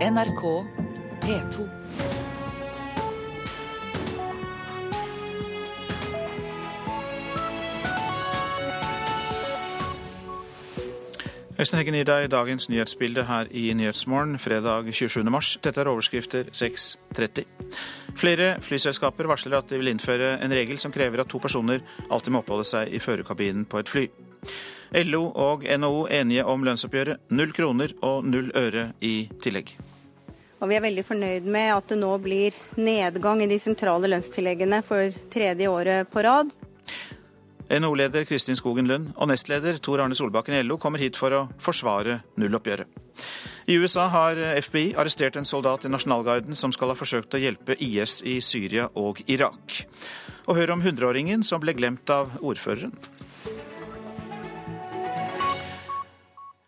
NRK P2. Øystein Heggen gir deg dagens nyhetsbilde her i Nyhetsmorgen fredag 27. mars. Dette er overskrifter 6.30. Flere flyselskaper varsler at de vil innføre en regel som krever at to personer alltid må oppholde seg i førerkabinen på et fly. LO og NHO enige om lønnsoppgjøret. Null kroner og null øre i tillegg. Og vi er veldig fornøyd med at det nå blir nedgang i de sentrale lønnstilleggene for tredje året på rad. NHO-leder Kristin Skogen Lund og nestleder Tor Arne Solbakken i LO kommer hit for å forsvare nulloppgjøret. I USA har FBI arrestert en soldat i nasjonalgarden som skal ha forsøkt å hjelpe IS i Syria og Irak. Og hør om hundreåringen som ble glemt av ordføreren.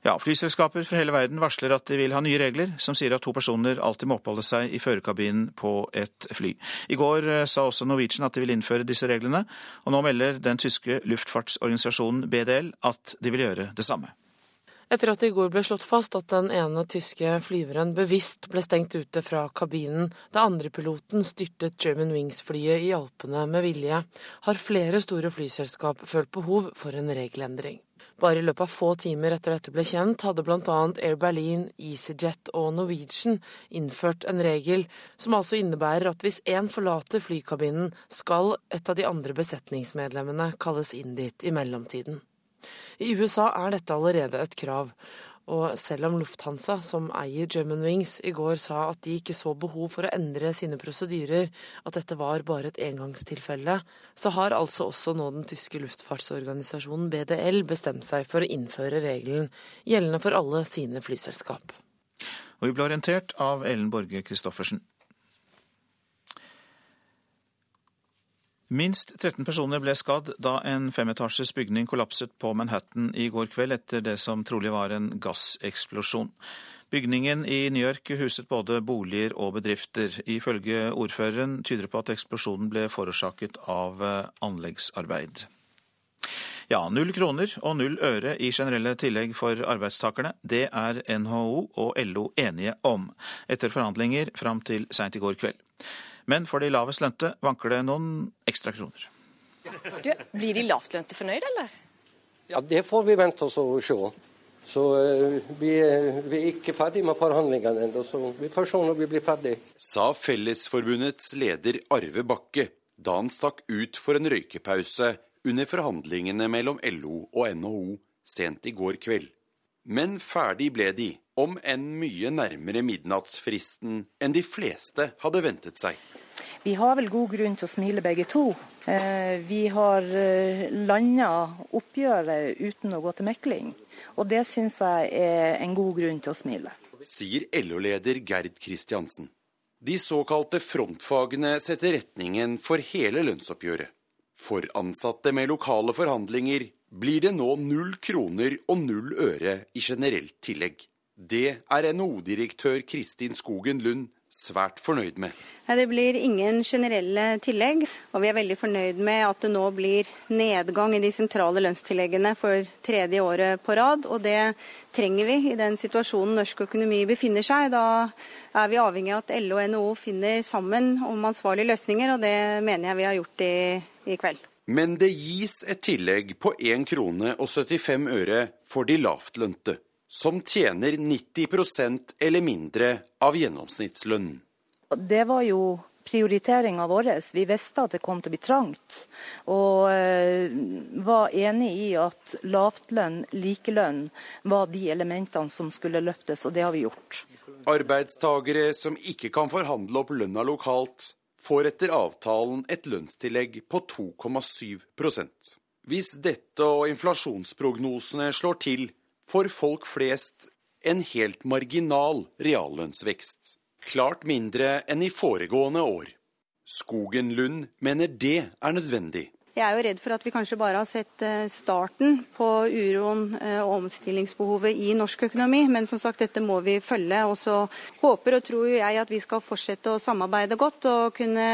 Ja, Flyselskaper fra hele verden varsler at de vil ha nye regler som sier at to personer alltid må oppholde seg i førerkabinen på et fly. I går eh, sa også Norwegian at de vil innføre disse reglene, og nå melder den tyske luftfartsorganisasjonen BDL at de vil gjøre det samme. Etter at det i går ble slått fast at den ene tyske flyveren bevisst ble stengt ute fra kabinen da andre piloten styrtet German Wings-flyet i Alpene med vilje, har flere store flyselskap følt behov for en regelendring. Bare i løpet av få timer etter dette ble kjent, hadde bl.a. Air Berlin, EasyJet og Norwegian innført en regel som altså innebærer at hvis én forlater flykabinen, skal et av de andre besetningsmedlemmene kalles inn dit i mellomtiden. I USA er dette allerede et krav, og selv om Lufthansa, som eier Germanwings, i går sa at de ikke så behov for å endre sine prosedyrer, at dette var bare et engangstilfelle, så har altså også nå den tyske luftfartsorganisasjonen BDL bestemt seg for å innføre regelen gjeldende for alle sine flyselskap. Og vi ble orientert av Ellen Borge Christoffersen. Minst 13 personer ble skadd da en femetasjes bygning kollapset på Manhattan i går kveld etter det som trolig var en gasseksplosjon. Bygningen i New York huset både boliger og bedrifter. Ifølge ordføreren tyder det på at eksplosjonen ble forårsaket av eh, anleggsarbeid. Ja, null kroner og null øre i generelle tillegg for arbeidstakerne. Det er NHO og LO enige om, etter forhandlinger fram til seint i går kveld. Men for de lavest lønte vanker det noen ekstra kroner. Du, blir de lavtlønte fornøyd, eller? Ja, Det får vi vente oss og se. Så uh, vi, vi, er ikke ferdig med forhandlingene ennå, så vi får se når vi blir ferdig. Sa Fellesforbundets leder Arve Bakke da han stakk ut for en røykepause under forhandlingene mellom LO og NHO sent i går kveld. Men ferdig ble de, om enn mye nærmere midnattsfristen enn de fleste hadde ventet seg. Vi har vel god grunn til å smile begge to. Eh, vi har eh, landa oppgjøret uten å gå til mekling, og det syns jeg er en god grunn til å smile. Sier LO-leder Gerd Kristiansen. De såkalte frontfagene setter retningen for hele lønnsoppgjøret. For ansatte med lokale forhandlinger blir det nå null kroner og null øre i generelt tillegg. Det er NHO-direktør Kristin Skogen Lund svært fornøyd med. Det blir ingen generelle tillegg, og vi er veldig fornøyd med at det nå blir nedgang i de sentrale lønnstilleggene for tredje året på rad. Og det trenger vi i den situasjonen norsk økonomi befinner seg. Da er vi avhengig av at LO og NHO finner sammen om ansvarlige løsninger, og det mener jeg vi har gjort i, i kveld. Men det gis et tillegg på 1 krone og 75 øre for de lavtlønte som tjener 90% eller mindre av gjennomsnittslønnen. Det var jo prioriteringa vår. Vi visste at det kom til å bli trangt, og eh, var enig i at lavtlønn, likelønn, var de elementene som skulle løftes, og det har vi gjort. Arbeidstagere som ikke kan forhandle opp lønna lokalt, får etter avtalen et lønnstillegg på 2,7% Hvis dette og inflasjonsprognosene slår til, for folk flest en helt marginal reallønnsvekst. Klart mindre enn i foregående år. Skogen Lund mener det er nødvendig. Jeg er jo redd for at vi kanskje bare har sett eh, starten på uroen eh, og omstillingsbehovet i norsk økonomi. Men som sagt, dette må vi følge. Og så håper og tror jeg at vi skal fortsette å samarbeide godt og kunne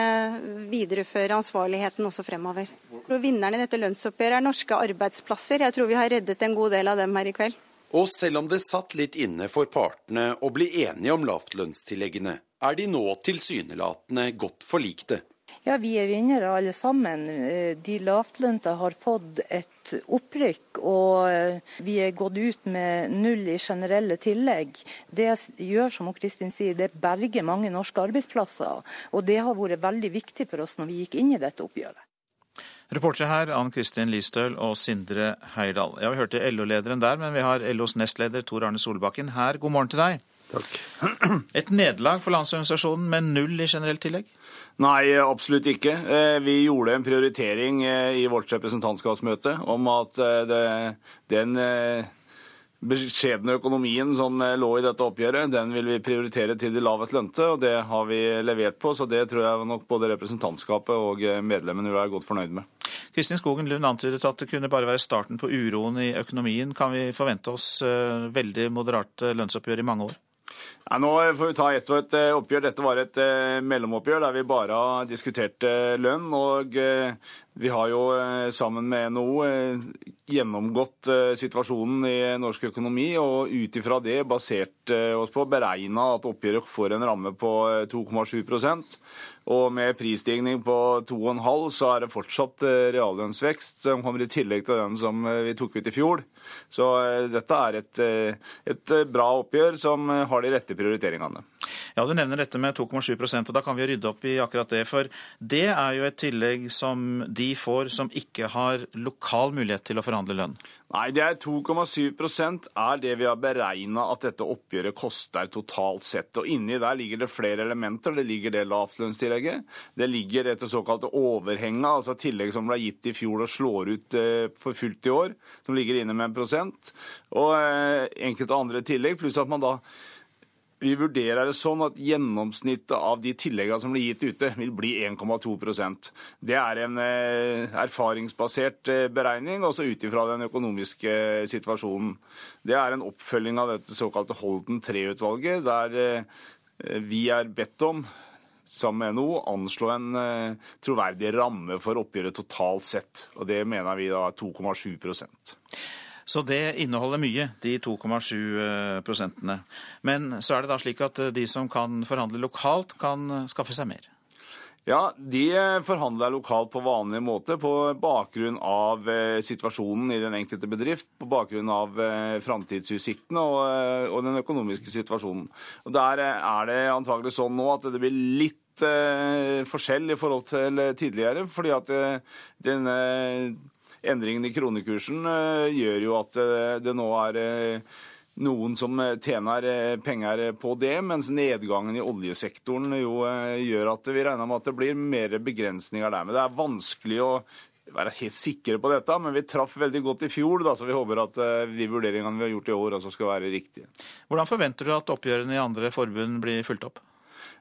videreføre ansvarligheten også fremover. Vinnerne i dette lønnsoppgjøret er norske arbeidsplasser. Jeg tror vi har reddet en god del av dem her i kveld. Og selv om det satt litt inne for partene å bli enige om lavtlønnstilleggene, er de nå tilsynelatende godt forlikte. Ja, vi er vinnere alle sammen. Eh, de lavtlønte har fått et opprykk, og eh, vi er gått ut med null i generelle tillegg. Det gjør, som Kristin sier, det berger mange norske arbeidsplasser. Og det har vært veldig viktig for oss når vi gikk inn i dette oppgjøret. Reportere her Ann Kristin Listøl og Sindre Heirdal. Ja, Vi hørte LO-lederen der, men vi har LOs nestleder Tor Arne Solbakken her. God morgen til deg. Takk. Et nederlag for Landsorganisasjonen med null i generelt tillegg? Nei, absolutt ikke. Eh, vi gjorde en prioritering eh, i vårt representantskapsmøte om at eh, det, den beskjedne økonomien som lå i dette oppgjøret, den vil vi prioritere til de lavest lønte, og det har vi levert på. Så det tror jeg nok både representantskapet og medlemmene vil være godt fornøyd med. Kristin Skogen Lund antydet at det kunne bare være starten på uroen i økonomien. Kan vi forvente oss veldig moderate lønnsoppgjør i mange år? Ja, nå får vi ta ett og et eh, oppgjør. Dette var et eh, mellomoppgjør der vi bare har diskutert eh, lønn. Og vi har jo sammen med NHO gjennomgått situasjonen i norsk økonomi, og ut ifra det basert oss på beregna at oppgjøret får en ramme på 2,7 og med prisstigning på 2,5 så er det fortsatt reallønnsvekst som kommer i tillegg til den som vi tok ut i fjor. Så dette er et, et bra oppgjør som har de rette prioriteringene. Ja, Du nevner dette med 2,7% og da kan vi rydde opp i akkurat det. For det er jo et tillegg som de får som ikke har lokal mulighet til å forhandle lønn. Nei, det er 2,7% er det vi har beregna at dette oppgjøret koster totalt sett. Og inni der ligger det flere elementer. Det ligger det lavtlønnstillegget. Det ligger dette såkalte overhenget, altså tillegg som ble gitt i fjor og slår ut eh, for fullt i år, som ligger inne med en prosent. Og eh, enkelte andre tillegg, pluss at man da vi vurderer det sånn at gjennomsnittet av de tilleggene som blir gitt ute, vil bli 1,2% Det er en eh, erfaringsbasert eh, beregning, også ut ifra den økonomiske situasjonen. Det er en oppfølging av dette såkalte Holden 3-utvalget, der eh, vi er bedt om sammen med NHO anslå en troverdig ramme for oppgjøret totalt sett. Og det mener vi da er 2,7 så det inneholder mye, de 2,7 eh, prosentene. Men så er det da slik at eh, de som kan forhandle lokalt, kan eh, skaffe seg mer? Ja, de forhandler lokalt på vanlig måte på bakgrunn av situasjonen i den enkelte bedrift, på bakgrunn av framtidsutsiktene og, den økonomiske situasjonen. Og Der er det antagelig sånn nå at det blir litt forskjell i forhold til tidligere, fordi at denne endringen i kronekursen eh, gjør jo at eh, det nå er eh, noen som tjener penger på det, mens nedgangen i oljesektoren jo gjør at vi regner med at det blir mer begrensninger der. Men det er vanskelig å være helt sikre på dette, men vi traff veldig godt i fjor, da, så vi håper at de vurderingene vi har gjort i år, også skal være riktige. Hvordan forventer du at oppgjørene i andre forbund blir fulgt opp?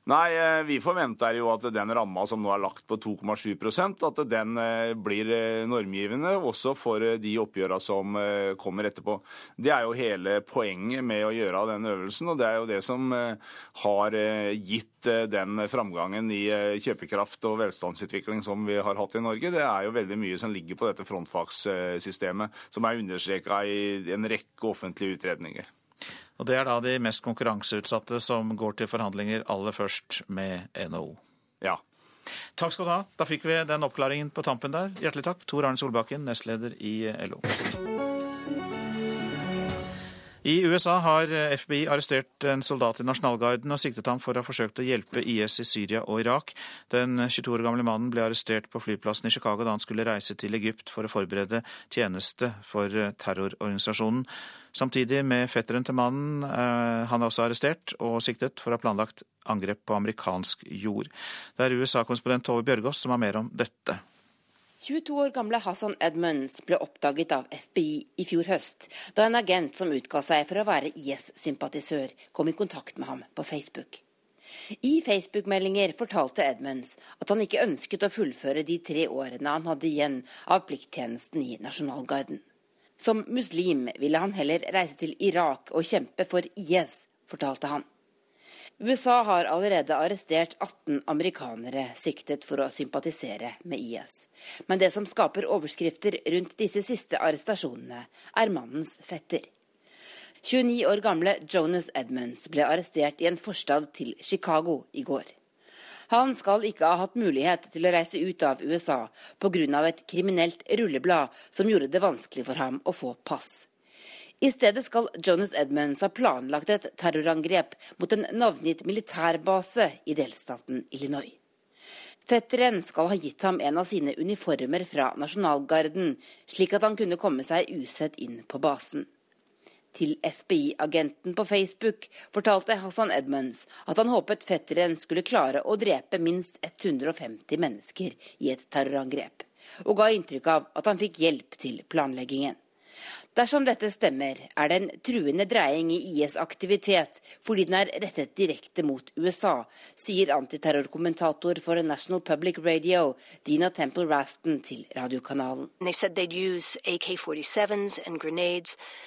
Nei, eh, vi forventer jo at den ramma som nå er lagt på 2,7% at den eh, blir eh, normgivende også for de oppgjørene som kommer etterpå. Det er jo hele poenget med å gjøre den øvelsen, og det er jo det som har gitt den framgangen i kjøpekraft og velstandsutvikling som vi har hatt i Norge. Det er jo veldig mye som ligger på dette frontfagssystemet, som er understreka i en rekke offentlige utredninger. Og Det er da de mest konkurranseutsatte som går til forhandlinger aller først med NHO. Ja. Takk skal du ha. Da fikk vi den oppklaringen på tampen der. Hjertelig takk, Tor Arne Solbakken, nestleder i LO. I USA har FBI arrestert en soldat i nasjonalgarden og siktet ham for å ha forsøkt å hjelpe IS i Syria og Irak. Den 22 år gamle mannen ble arrestert på flyplassen i Chicago da han skulle reise til Egypt for å forberede tjeneste for terrororganisasjonen. Samtidig med fetteren til mannen. Eh, han er også arrestert og siktet for å ha planlagt angrep på amerikansk jord. Det er USA-konsponent Tove Bjørgaas som har mer om dette. 22 år gamle Hassan Edmunds ble oppdaget av FBI i fjor høst, da en agent som utga seg for å være IS-sympatisør, kom i kontakt med ham på Facebook. I Facebook-meldinger fortalte Edmunds at han ikke ønsket å fullføre de tre årene han hadde igjen av plikttjenesten i Nasjonalgarden. Som muslim ville han heller reise til Irak og kjempe for IS, fortalte han. USA har allerede arrestert 18 amerikanere siktet for å sympatisere med IS. Men det som skaper overskrifter rundt disse siste arrestasjonene, er mannens fetter. 29 år gamle Jonas Edmunds ble arrestert i en forstad til Chicago i går. Han skal ikke ha hatt mulighet til å reise ut av USA pga. et kriminelt rulleblad som gjorde det vanskelig for ham å få pass. I stedet skal Jonas Edmunds ha planlagt et terrorangrep mot en navngitt militærbase i delstaten Illinois. Fetteren skal ha gitt ham en av sine uniformer fra nasjonalgarden, slik at han kunne komme seg usett inn på basen. Til FBI-agenten på Facebook fortalte Hassan Edmunds at han håpet fetteren skulle klare å drepe minst 150 mennesker i et terrorangrep, og ga inntrykk av at han fikk hjelp til planleggingen. Dersom dette stemmer, er det en truende dreiing i IS' aktivitet fordi den er rettet direkte mot USA, sier antiterrorkommentator for National Public Radio, Dina Temple Raston, til radiokanalen.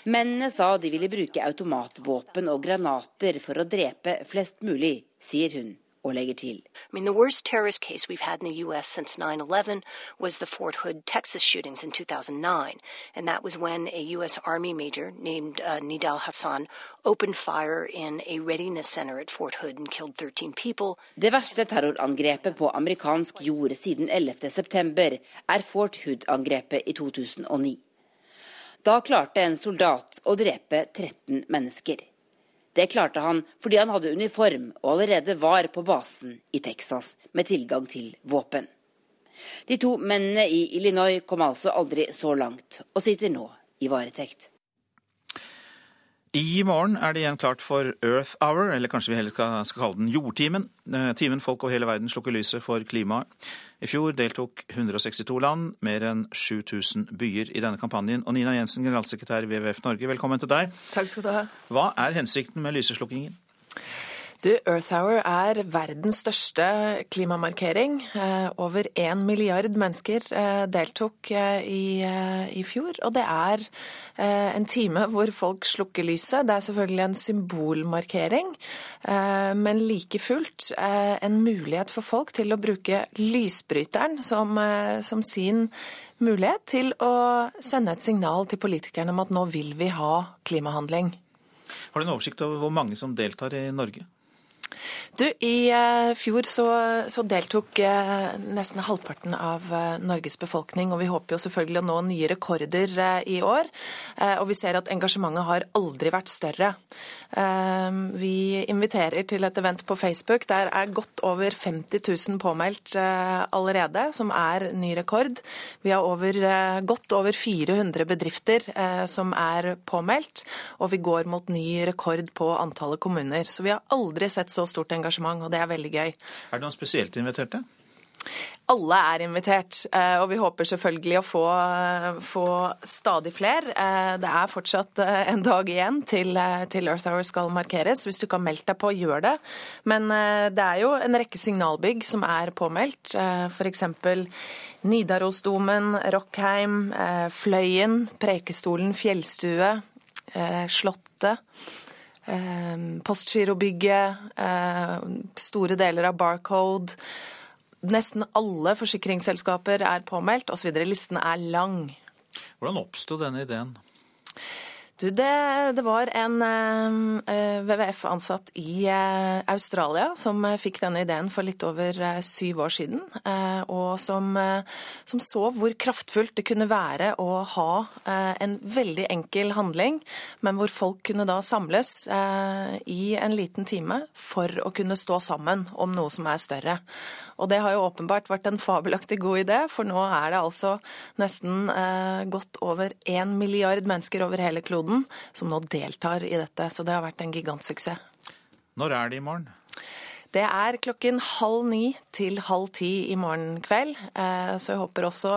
Mennene sa de ville bruke automatvåpen og granater for å drepe flest mulig, sier hun og legger til. I mean, the worst terrorist case we've had in the U.S. since 9/11 was the Fort Hood, Texas shootings in 2009, and that was when a U.S. Army major named uh, Nidal Hassan opened fire in a readiness center at Fort Hood and killed 13 people. Det verste terrorangrepet på amerikansk jord siden 11. september er Fort Hood-angrepet i 2009. Da klarte en soldat å drepe 13 mennesker. Det klarte han fordi han hadde uniform og allerede var på basen i Texas med tilgang til våpen. De to mennene i Illinois kom altså aldri så langt, og sitter nå i varetekt. I morgen er det igjen klart for Earth Hour, eller kanskje vi heller skal, skal kalle den Jordtimen. Eh, timen folk over hele verden slukker lyset for klimaet. I fjor deltok 162 land, mer enn 7000 byer i denne kampanjen. Og Nina Jensen, generalsekretær i WWF Norge, velkommen til deg. Takk skal du ha. Hva er hensikten med lyseslukkingen? Du, Earth Hour er verdens største klimamarkering. Eh, over én milliard mennesker eh, deltok eh, i, i, fjor. Og det er en time hvor folk slukker lyset. Det er selvfølgelig en symbolmarkering, men like fullt en mulighet for folk til å bruke lysbryteren som, som sin mulighet til å sende et signal til politikerne om at nå vil vi ha klimahandling. Har du en oversikt over hvor mange som deltar i Norge? Du, I uh, fjor så, så deltok uh, nesten halvparten av uh, Norges befolkning, og vi håper jo selvfølgelig å nå nye rekorder i år. og vi ser at engasjementet har aldri vært større. vi inviterer til et event på Facebook. Der er godt over 50 000 påmeldt allerede, som er ny rekord. Vi har over, godt over 400 bedrifter som er påmeldt, og vi går mot ny rekord på antallet kommuner. Så vi har aldri sett så stort engasjement, og det er veldig gøy. Er det noen spesielt inviterte? Alle er invitert, eh, og vi håper selvfølgelig å få, få stadig flere. Eh, det er fortsatt eh, en dag igjen til, til, Earth Hour skal markeres. Hvis du ikke har meldt deg på, gjør det. Men det er jo en rekke signalbygg som er påmeldt. F.eks. Nidarosdomen, Rockheim, Fløyen, Prekestolen, Fjellstue, Slottet. Ehm, Postgirobygget, ehm, store deler av Barcode. Nesten alle forsikringsselskaper er påmeldt osv. Listen er lang. Hvordan oppsto denne ideen? Du, det, det, var en uh, eh, WWF-ansatt i uh, Australia som uh, fikk denne ideen for litt over syv år siden. og som, som, så hvor kraftfullt det kunne være å ha en veldig enkel handling, men hvor folk kunne da samles i en liten time for å kunne stå sammen om noe som er større. Og det har jo åpenbart vært en fabelaktig god idé, for nå er det altså nesten eh, godt over én milliard mennesker over hele kloden som nå deltar i dette. Så det har vært en gigantsuksess. Når er det i morgen? Det er klokken halv ni til halv ti i morgen kveld. Eh, så jeg håper også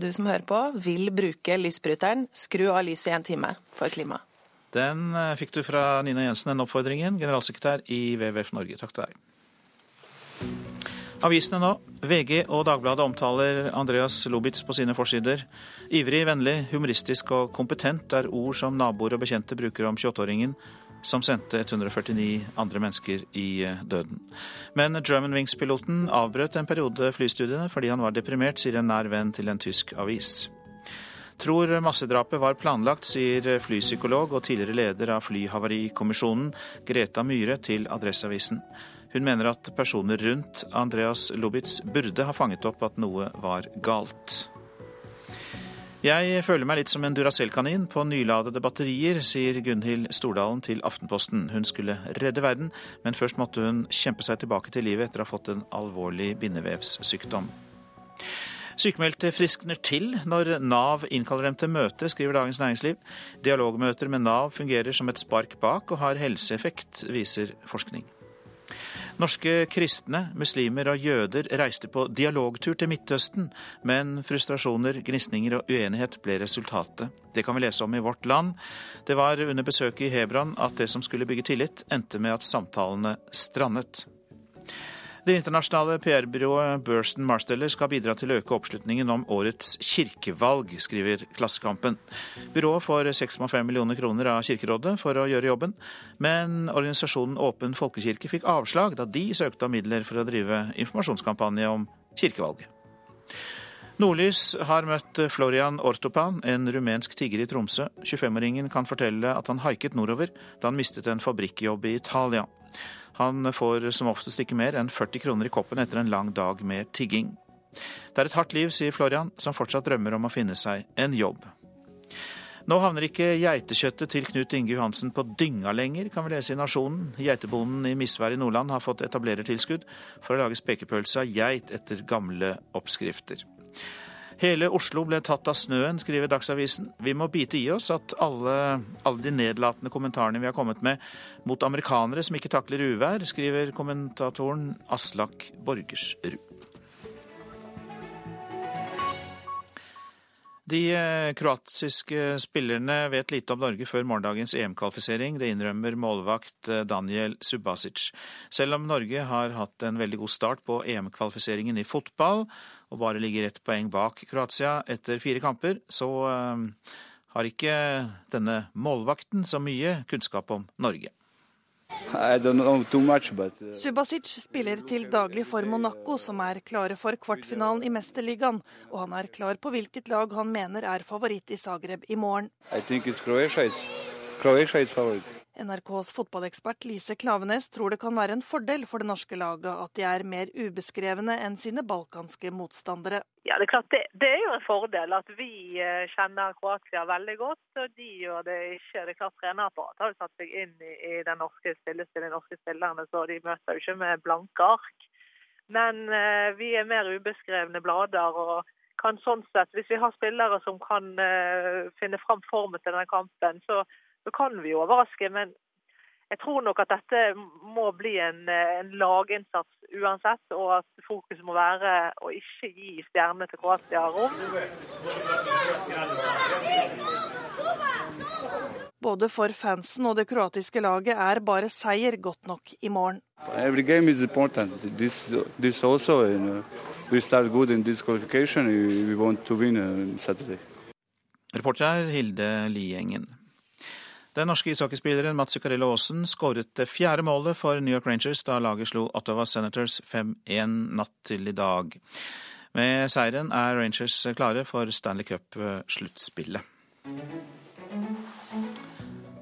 du som hører på, vil bruke lysbryteren. Skru av lyset i en time for klimaet. Den eh, fikk du fra Nina Jensen, den oppfordringen, generalsekretær i WWF Norge. Takk til deg. Avisene nå. VG og Dagbladet omtaler Andreas Lubitz på sine forsider. Ivrig, vennlig, humoristisk og kompetent er ord som naboer og bekjente bruker om 28-åringen som sendte 149 andre mennesker i eh, døden. Men German Wings-piloten avbrøt en periode flystudiene fordi han var deprimert, sier en nær venn til en tysk avis. Tror massedrapet var planlagt, sier flypsykolog og tidligere leder av Flyhavarikommisjonen, Greta Myhre, til Adresseavisen. Hun mener at personer rundt Andreas Lubitz burde ha fanget opp at noe var galt. Jeg føler meg litt som en Duracell-kanin på nyladede batterier, sier Gunhild Stordalen til Aftenposten. Hun skulle redde verden, men først måtte hun kjempe seg tilbake til livet etter å ha fått en alvorlig bindevevssykdom. Sykmeldte friskner til når Nav innkaller dem til møte, skriver Dagens Næringsliv. Dialogmøter med Nav fungerer som et spark bak og har helseeffekt, viser forskning. Norske kristne, muslimer og jøder reiste på dialogtur til Midtøsten, men frustrasjoner, gnisninger og uenighet ble resultatet. Det kan vi lese om i Vårt Land. Det var under besøket i Hebron at det som skulle bygge tillit, endte med at samtalene strandet. Det internasjonale PR-byrået Burston Marsteller skal bidra til å øke oppslutningen om årets kirkevalg, skriver Klassekampen. Byrået får 6,5 millioner kroner av Kirkerådet for å gjøre jobben, men organisasjonen Åpen folkekirke fikk avslag da de søkte om midler for å drive informasjonskampanje om kirkevalget. Nordlys har møtt Florian Ortopan, en rumensk tigger i Tromsø. 25-åringen kan fortelle at han haiket nordover da han mistet en fabrikkjobb i Italia. Han får som oftest ikke mer enn 40 kroner i koppen etter en lang dag med tigging. Det er et hardt liv, sier Florian, som fortsatt drømmer om å finne seg en jobb. Nå havner ikke geitekjøttet til Knut Inge Johansen på dynga lenger, kan vi lese i Nasjonen. Geitebonden i Misvær i Nordland har fått etablerertilskudd for å lage spekepølse av geit etter gamle oppskrifter. Hele Oslo ble tatt av snøen, skriver Dagsavisen. Vi må bite i oss at alle, alle, de nedlatende kommentarene vi har kommet med mot amerikanere som ikke takler uvær, skriver kommentatoren Aslak Borgersrud. De eh, kroatiske spillerne vet lite om Norge før morgendagens EM-kvalifisering. Det innrømmer målvakt eh, Daniel Subasic. Selv om Norge har hatt en veldig god start på EM-kvalifiseringen i fotball, og bare ligger ett poeng bak Kroatia etter fire kamper, så eh, har ikke denne målvakten så mye kunnskap om Norge. Much, but... Uh, Subasic spiller til daglig for Monaco, som er klare for kvartfinalen i Mesterligaen. Og han er klar på hvilket lag han mener er favoritt i Zagreb i morgen. I think it's Croatia. Croatia is favorite. NRKs fotballekspert Lise Klavenes tror det kan være en fordel for det norske laget at de er mer ubeskrevne enn sine balkanske motstandere. Ja, Det er klart det, det er jo en fordel at vi eh, kjenner Kroatia veldig godt, og de gjør det ikke. Det er klart Trenerapparatet har jo satt seg inn i, i den norske stillestillingen, de norske spillerne, så de møter jo ikke med blanke ark. Men eh, vi er mer ubeskrevne blader. og kan sånn sett, Hvis vi har spillere som kan eh, finne fram formen til denne kampen, så så kan vi overraske. Men jeg tror nok at dette må bli en, en laginnsats uansett, og at fokus må være å ikke gi stjernene til Kroatia rom. Både for fansen og det kroatiske laget er bare seier godt nok i morgen. Every game is important. This, this also, you we start good in this qualification. We want to win uh, Saturday. Reporter Hilde Liengen. Den norske ishockeyspilleren Mats Zuccarello Aasen skåret det fjerde målet for New York Rangers da laget slo Ottawa Senators 5-1 natt til i dag. Med seieren er Rangers klare for Stanley Cup-sluttspillet.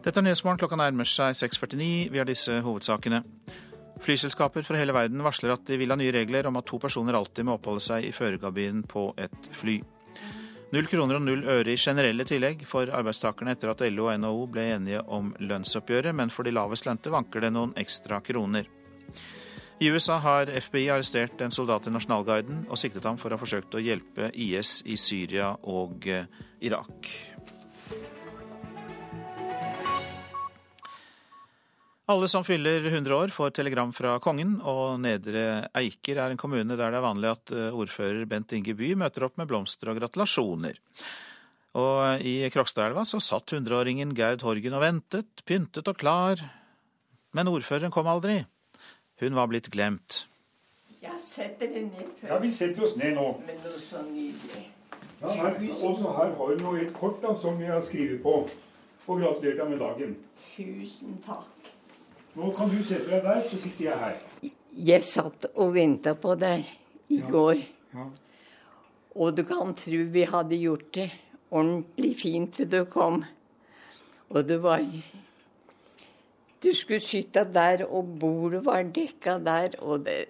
Dette er Nyhetsmorgen. Klokka nærmer seg 6.49. Vi har disse hovedsakene. Flyselskaper fra hele verden varsler at de vil ha nye regler om at to personer alltid må oppholde seg i førerkabinen på et fly. Null kroner og null øre i generelle tillegg for arbeidstakerne etter at LO og NHO ble enige om lønnsoppgjøret, men for de lavest lønte vanker det noen ekstra kroner. I USA har FBI arrestert en soldat i Nasjonalguiden og siktet ham for å ha forsøkt å hjelpe IS i Syria og eh, Irak. Alle som fyller 100 år får telegram fra kongen, og Nedre Eiker er en kommune der det er vanlig at eh, ordfører Bent Inge By møter opp med blomster og gratulasjoner. Og i Krokstadelva så satt hundreåringen Gerd Horgen og ventet, pyntet og klar, men ordføreren kom aldri. Hun var blitt glemt. Jeg setter det ned før. Ja, vi setter oss ned nå. Men noe så nydelig. Ja, her, også her har nå et kort da, som vi har skrevet på, og gratulert deg med dagen. Tusen takk. Nå kan du sette deg der, så sitter jeg her. Jeg satt og venta på deg i ja. går. Ja. Og du kan tro vi hadde gjort det ordentlig fint til du kom. Og det var Du skulle sitte der, og bordet var dekka der, og det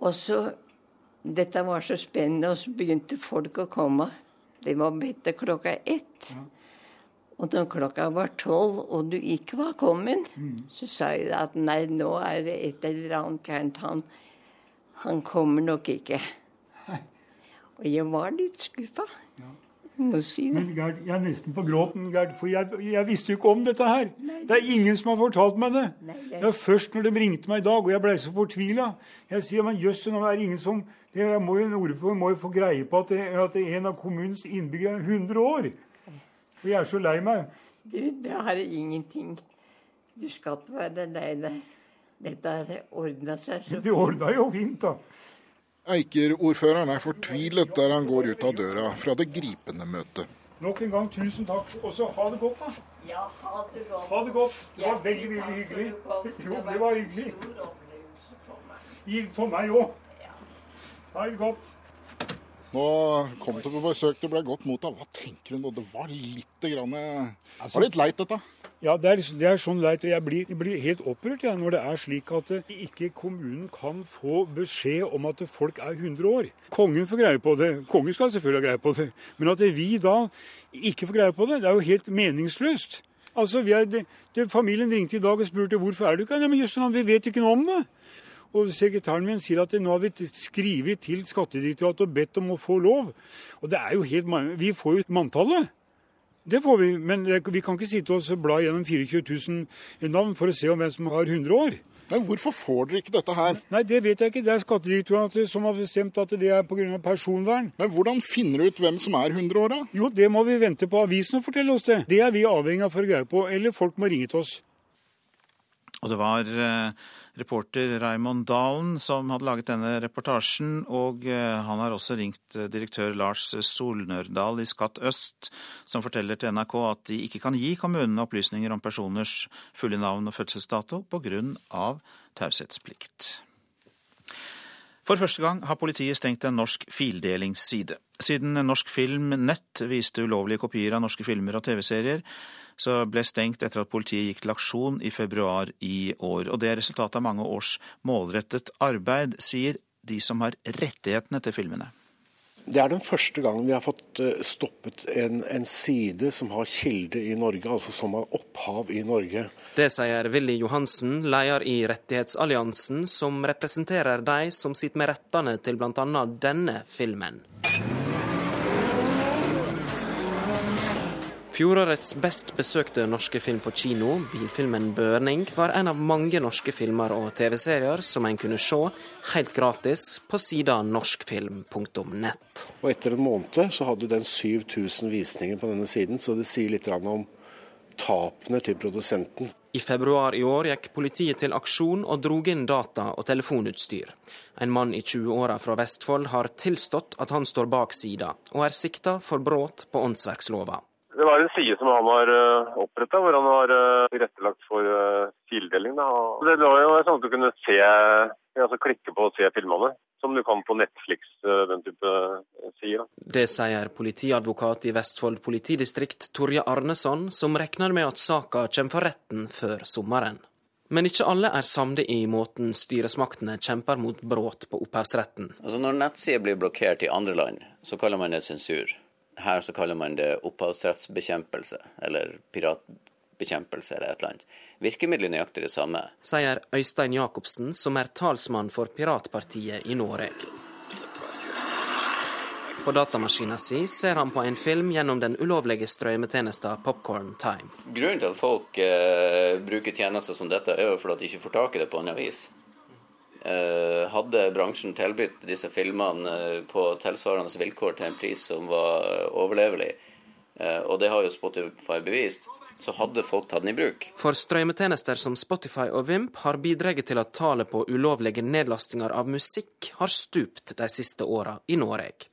Og så Dette var så spennende, og så begynte folk å komme. Det var bedt klokka ett. Og når klokka var tolv, og du ikke var kommet, så sa jeg at nei, nå er det et eller annet gærent. Han, han kommer nok ikke. Og jeg var litt skuffa. Ja. si. Men Gerd, jeg er nesten på gråten, Gerd, for jeg, jeg visste jo ikke om dette her. Det er ingen som har fortalt meg det. Det er først når de ringte meg i dag, og jeg ble så fortvila. Jeg sier, men jøss, nå er det ingen som det, jeg må jo, ordfører må jo få greie på at, det, at det er en av kommunens innbyggere er 100 år. Og jeg er så lei meg. Du, det har ingenting. Du skal ikke være lei deg. Dette har ordna seg så Det ordna jo fint, da. Eiker-ordføreren er fortvilet der han går ut av døra fra det gripende møtet. Nok en gang tusen takk. Og så ha det godt, da. Ja, ha det godt. Ha det godt. Det var veldig, veldig hyggelig. Jo, det var hyggelig. For meg òg. Ha det godt. Nå kom du på besøk, du ble godt mottatt. Hva tenker du nå? Det var litt grann, Altså- var litt leit, dette. Ja, det er, liksom, det er sånn leit. Jeg blir, jeg blir helt opprørt jeg, når det er slik at eh, ikke kommunen kan få beskjed om at folk er 100 år. Kongen får greie på det. Kongen skal selvfølgelig ha greie på det. Men at vi da ikke får greie på det, det er jo helt meningsløst. Altså, vi er, det, det, Familien ringte i dag og spurte hvorfor er du ikke her. Ja, men jøss, vi vet ikke noe om det. Og sekretæren min sier at nå har vi skrevet til Skattedirektoratet og bedt om å få lov. Og det er jo helt, Vi får jo manntallet. Det får vi, men vi kan ikke sitte og bla gjennom 24 000 navn for å se om hvem som har 100 år. Men hvorfor får dere ikke dette her? Nei, det vet jeg ikke. Det er Skattedirektoratet som har bestemt at det er pga. personvern. Men hvordan finner du ut hvem som er 100 år, da? Jo, det må vi vente på avisen å fortelle oss det. Det er vi avhengig av for å greie på, eller folk må ringe til oss. Og det var eh, reporter Raymond Dalen som hadde laget denne reportasjen, og eh, han har også ringt eh, direktør Lars Solnørdal i Skatt Øst, som forteller til NRK at de ikke kan gi kommunene opplysninger om personers fulle navn og fødselsdato pga. taushetsplikt. For første gang har politiet stengt en norsk fildelingsside. Siden Norsk Film Nett viste ulovlige kopier av norske filmer og TV-serier, så ble stengt etter at politiet gikk til aksjon i februar i år. Og det er resultatet av mange års målrettet arbeid, sier de som har rettighetene til filmene. Det er den første gangen vi har fått eh, stoppet en, en side som har kilde i Norge, altså som har opphav i Norge. Det sier Willy Johansen, leder i Rettighetsalliansen, som representerer de som sitter med rettene til bl.a. denne filmen. Fjorårets best besøkte norske film på kino, bilfilmen 'Børning', var en av mange norske filmer og TV-serier som en kunne se helt gratis på sida norskfilm.nett. Og etter en måned så hadde den 7000 visninger på denne siden, så det sier litt om tapene til produsenten. I februar i år gikk politiet til aksjon og drog inn data og telefonutstyr. En mann i 20-åra fra Vestfold har tilstått at han står bak sida, og er sikta for brudd på åndsverkslova. Det var en side som han har uh, oppretta, hvor han har uh, tilrettelagt for uh, fildeling. Da. Det var jo sånn at du kunne se, altså klikke på og se filmene, som du kan på Netflix, den type sider. Det sier politiadvokat i Vestfold politidistrikt Torje Arneson, som regner med at saka kommer for retten før sommeren. Men ikke alle er samde i måten styresmaktene kjemper mot brudd på opphavsretten. Altså Når nettsider blir blokkert i andre land, så kaller man det sensur. Her så kaller man det opphavsrettsbekjempelse, eller piratbekjempelse, eller et eller annet. Virkemidlet nøyaktig det samme. Sier Øystein Jacobsen, som er talsmann for Piratpartiet i Norge. På datamaskina si ser han på en film gjennom den ulovlige strømmetjenesten Popcorn Time. Grunnen til at folk eh, bruker tjenester som dette, er jo fordi de ikke får tak i det på annet vis. Eh, hadde bransjen tilbudt disse filmene eh, på tilsvarende vilkår til en pris som var overlevelig, eh, og det har jo Spotify bevist, så hadde folk tatt den i bruk. For strømmetjenester som Spotify og Vimp har bidratt til at tallet på ulovlige nedlastinger av musikk har stupt de siste åra i Norge.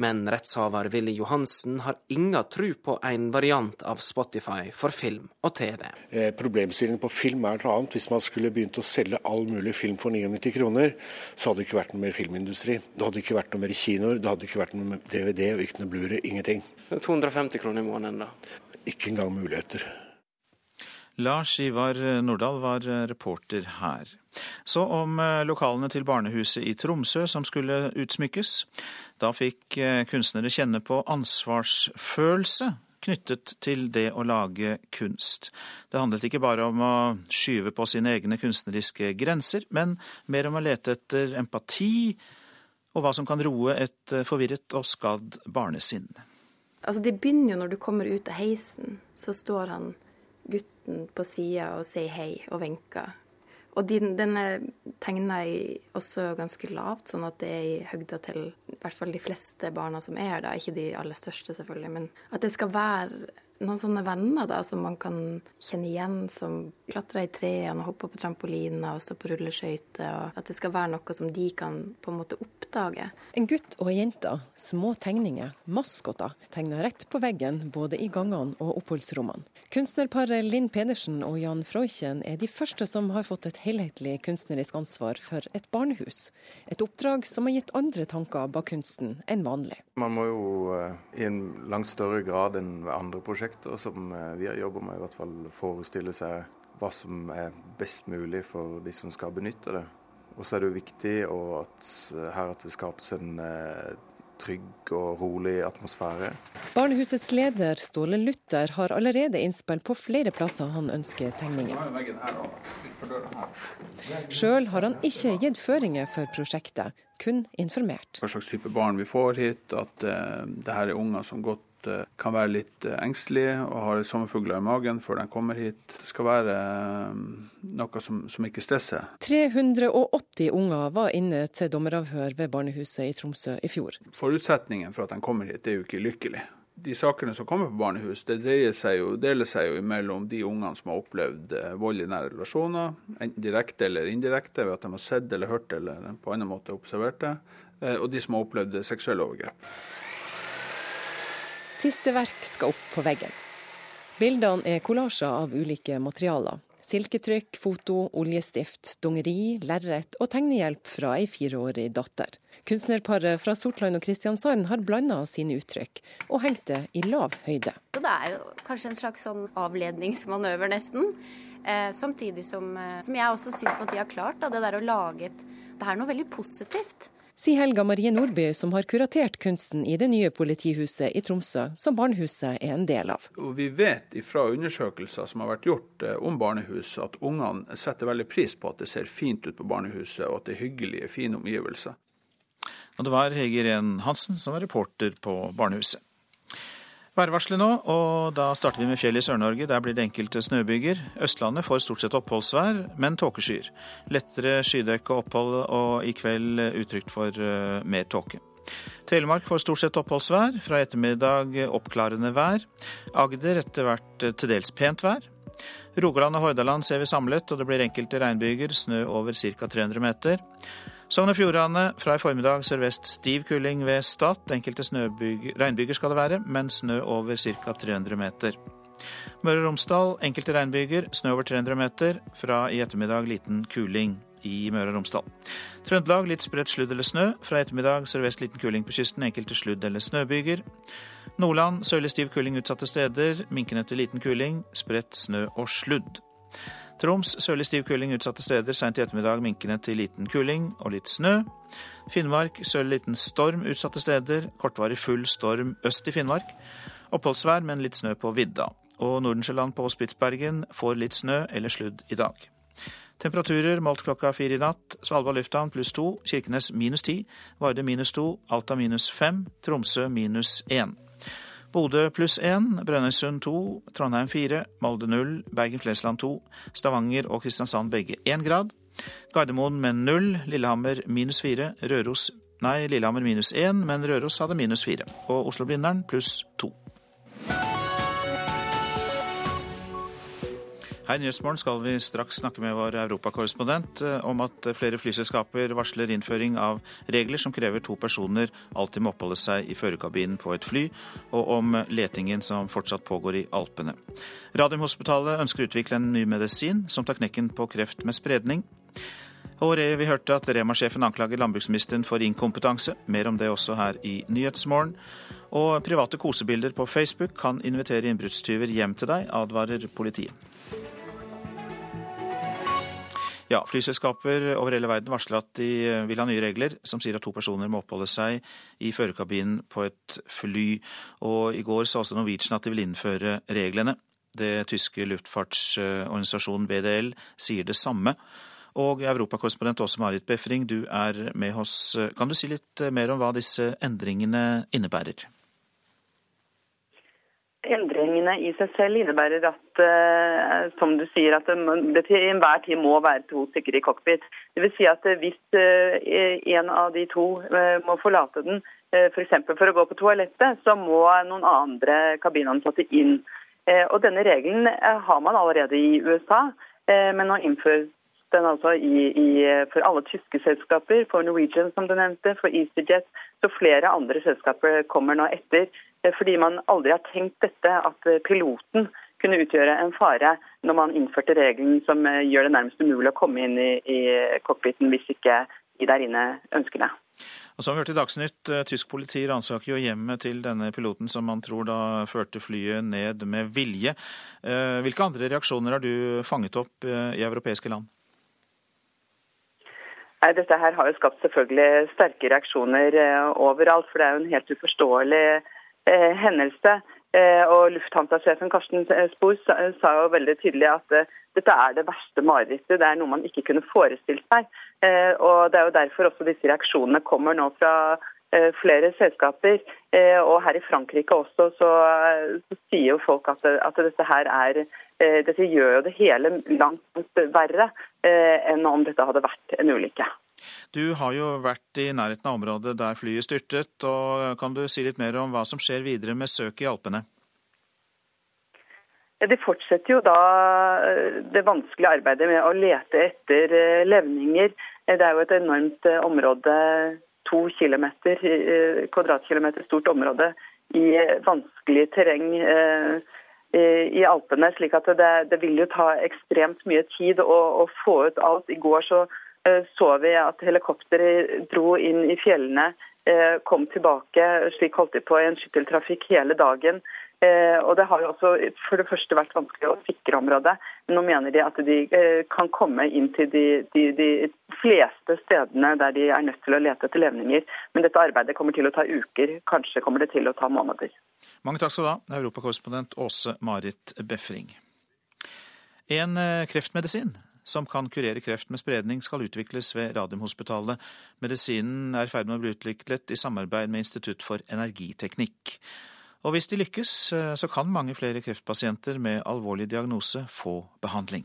Men rettshaver Willy Johansen har inga tru på en variant av Spotify for film og TV. Eh, problemstillingen på film er noe annet. Hvis man skulle begynt å selge all mulig film for 99 kroner, så hadde det ikke vært noe mer filmindustri. Det hadde ikke vært noe mer kinoer, det hadde ikke vært noe DVD og ikke noe Blu-ray. Ingenting. 250 kroner i måneden, da? Ikke engang muligheter. Lars Ivar Nordahl var reporter her. Så om eh, lokalene til barnehuset i Tromsø som skulle utsmykkes. Da fikk eh, kunstnere kjenne på ansvarsfølelse knyttet til det å lage kunst. Det handlet ikke bare om å skyve på sine egne kunstneriske grenser, men mer om å lete etter empati og hva som kan roe et eh, forvirret og skadd barnesinn. Altså, det begynner jo når du kommer ut av heisen, så står han gutten på sida og sier hei og vinker. Og den, den er tegna også ganske lavt, sånn at det er i høgda til i hvert fall de fleste barna som er her, da. Ikke de aller største, selvfølgelig, men at det skal være noen sånne venner da, som man kan kjenne igjen, som klatrer i trærne hoppe på trampoliner og stå på rulleskøyter. At det skal være noe som de kan på en måte oppdage. En gutt og ei jente, små tegninger, maskoter, tegna rett på veggen både i gangene og oppholdsrommene. Kunstnerparet Linn Pedersen og Jan Freuchen er de første som har fått et helhetlig kunstnerisk ansvar for et barnehus. Et oppdrag som har gitt andre tanker bak kunsten enn vanlig. Man må jo eh, i en langt større grad enn ved andre prosjekter prosjekter som eh, vi har jobba med, i hvert fall forestille seg hva som er best mulig for de som skal benytte det. Og så er det jo viktig at eh, her at det skapes en eh, trygg og rolig atmosfære. Barnehusets leder Ståle Luther har allerede innspill på flere plasser han ønsker tegninger. Sjøl har han ikke gitt føringer for prosjektet, kun informert. Hva slags type barn vi får hit, at uh, det her er unger som godt Eh, kan være litt eh, engstelige og har sommerfugler i magen før de kommer hit. Det skal være eh, noe som, som ikke stresser. 380 unger var inne til dommeravhør ved barnehuset i Tromsø i fjor. Forutsetningen for at de kommer hit, er jo ikke lykkelig. De sakene som kommer på barnehus, det dreier seg jo, deler seg jo mellom de ungene som har opplevd vold i nære relasjoner, enten direkte eller indirekte, ved at de har sett eller hørt eller på annen måte observert det, og de som har opplevd seksuelle overgrep. Siste verk skal opp på veggen. Bildene er kollasjer av ulike materialer. Silketrykk, foto, oljestift, dongeri, lerret og tegnehjelp fra ei fireårig datter. Kunstnerparet fra Sortland og Kristiansand har blanda sine uttrykk, og hengt det i lav høyde. Det er jo kanskje en slags sånn avledningsmanøver, nesten. Eh, samtidig som, eh, som, jeg også syns at de har klart da, det der å lage et Det er noe veldig positivt sier Helga Marie Nordby, som har kuratert kunsten i det nye politihuset i Tromsø, som barnehuset er en del av. Og vi vet fra undersøkelser som har vært gjort eh, om barnehus, at ungene setter veldig pris på at det ser fint ut på barnehuset, og at det er hyggelige, fine omgivelser. Og det var Hege Ren Hansen som var reporter på barnehuset. Værvarselet nå, og da starter vi med fjell i Sør-Norge. Der blir det enkelte snøbyger. Østlandet får stort sett oppholdsvær, men tåkeskyer. Lettere skydekke og opphold, og i kveld utrygt for uh, mer tåke. Telemark får stort sett oppholdsvær. Fra ettermiddag oppklarende vær. Agder etter hvert uh, til dels pent vær. Rogaland og Hordaland ser vi samlet, og det blir enkelte regnbyger. Snø over ca. 300 meter. Sogn og Fjordane fra i formiddag sørvest stiv kuling ved Stad. Enkelte regnbyger skal det være, men snø over ca. 300 meter. Møre og Romsdal enkelte regnbyger, snø over 300 meter. Fra i ettermiddag liten kuling i Møre og Romsdal. Trøndelag litt spredt sludd eller snø. Fra ettermiddag sørvest liten kuling på kysten, enkelte sludd- eller snøbyger. Nordland sørlig stiv kuling utsatte steder. Minkende til liten kuling, spredt snø og sludd. Troms sørlig stiv kuling utsatte steder, seint i ettermiddag minkende til liten kuling og litt snø. Finnmark sørlig liten storm utsatte steder, kortvarig full storm øst i Finnmark. Oppholdsvær, men litt snø på vidda. Og Nordensjøland på Spitsbergen får litt snø eller sludd i dag. Temperaturer målt klokka fire i natt. Svalbard lufthavn pluss to, Kirkenes minus ti, Varde minus to, Alta minus fem, Tromsø minus én. Bodø pluss én, Brønnøysund to, Trondheim fire, Molde null, Bergen-Flesland to, Stavanger og Kristiansand begge én grad. Gardermoen med null, Lillehammer minus fire, Røros Nei, Lillehammer minus én, men Røros hadde minus fire. Og Oslo-Blindern pluss to. Her i Nyhetsmorgen skal vi straks snakke med vår europakorrespondent eh, om at flere flyselskaper varsler innføring av regler som krever to personer alltid må oppholde seg i førerkabinen på et fly, og om letingen som fortsatt pågår i Alpene. Radiumhospitalet ønsker å utvikle en ny medisin som tar knekken på kreft med spredning. Og vi hørte at Rema-sjefen anklager landbruksministeren for inkompetanse. Mer om det også her i Nyhetsmorgen. Og private kosebilder på Facebook kan invitere innbruddstyver hjem til deg, advarer politiet. Ja, Flyselskaper over hele verden varsler at de vil ha nye regler som sier at to personer må oppholde seg i førerkabinen på et fly. Og I går sa også Norwegian at de vil innføre reglene. Det tyske luftfartsorganisasjonen BDL sier det samme. Og europakorrespondent Åse Marit Befring, du er med oss. Kan du si litt mer om hva disse endringene innebærer? Endringene i seg selv innebærer at uh, som du sier, at det til enhver tid må være to stykker i cockpit. Vil si at Hvis uh, en av de to må forlate den, f.eks. For, for å gå på toalettet, så må noen andre kabinansatte inn. Og Denne regelen har man allerede i USA, men nå innføres den altså i, i, for alle tyske selskaper, for Norwegian som du nevnte, for EasyJet. Så flere andre selskaper kommer nå etter. Eh, fordi man aldri har tenkt dette, at eh, piloten kunne utgjøre en fare når man innførte regelen som eh, gjør det nærmest umulig å komme inn i, i cockpiten hvis ikke de der inne ønsker det. Og som vi hørte i Dagsnytt, Tysk politi ransaker jo hjemmet til denne piloten som man tror da førte flyet ned med vilje. Hvilke andre reaksjoner har du fanget opp i europeiske land? Nei, Dette her har jo skapt selvfølgelig sterke reaksjoner overalt. For det er jo en helt uforståelig hendelse. Eh, og Lufthansa-sjefen Karsten Spor sa jo veldig tydelig at eh, dette er det verste marerittet. Det er noe man ikke kunne forestilt seg. Og Det er jo derfor også disse reaksjonene kommer nå fra flere selskaper. Og her i Frankrike også så, så sier jo folk at, at, dette her er Dette gjør jo det hele langt verre enn om dette hadde vært en ulykke. Du har jo vært i nærheten av området der flyet styrtet. og Kan du si litt mer om hva som skjer videre med søket i Alpene? De fortsetter jo da eh, det vanskelige arbeidet med å lete etter eh, levninger. Eh, det er jo et enormt område, to kilometer, kvadratkilometer stort område i vanskelig terreng i Alpene. slik at det, det, vil jo ta ekstremt mye tid å, å få ut alt. I går så så vi at helikopteret dro inn i fjellene, eh, kom tilbake. Slik holdt de på i en skytteltrafikk hele dagen. Eh, og Det har jo også for det første vært vanskelig å sikre området. Men nå mener de at de kan komme inn til de, de, de, fleste stedene der de er nødt til å lete etter levninger. Men dette arbeidet kommer til å ta uker, kanskje kommer det til å ta måneder. Mange takk skal du ha, europakorrespondent Åse Marit Befring. En kreftmedisin som kan kurere kreft med spredning, skal utvikles ved Radiumhospitalet. Medisinen er i ferd med å bli utviklet i samarbeid med Institutt for energiteknikk. Og hvis de lykkes, eh, så kan mange flere kreftpasienter med alvorlig diagnose få behandling.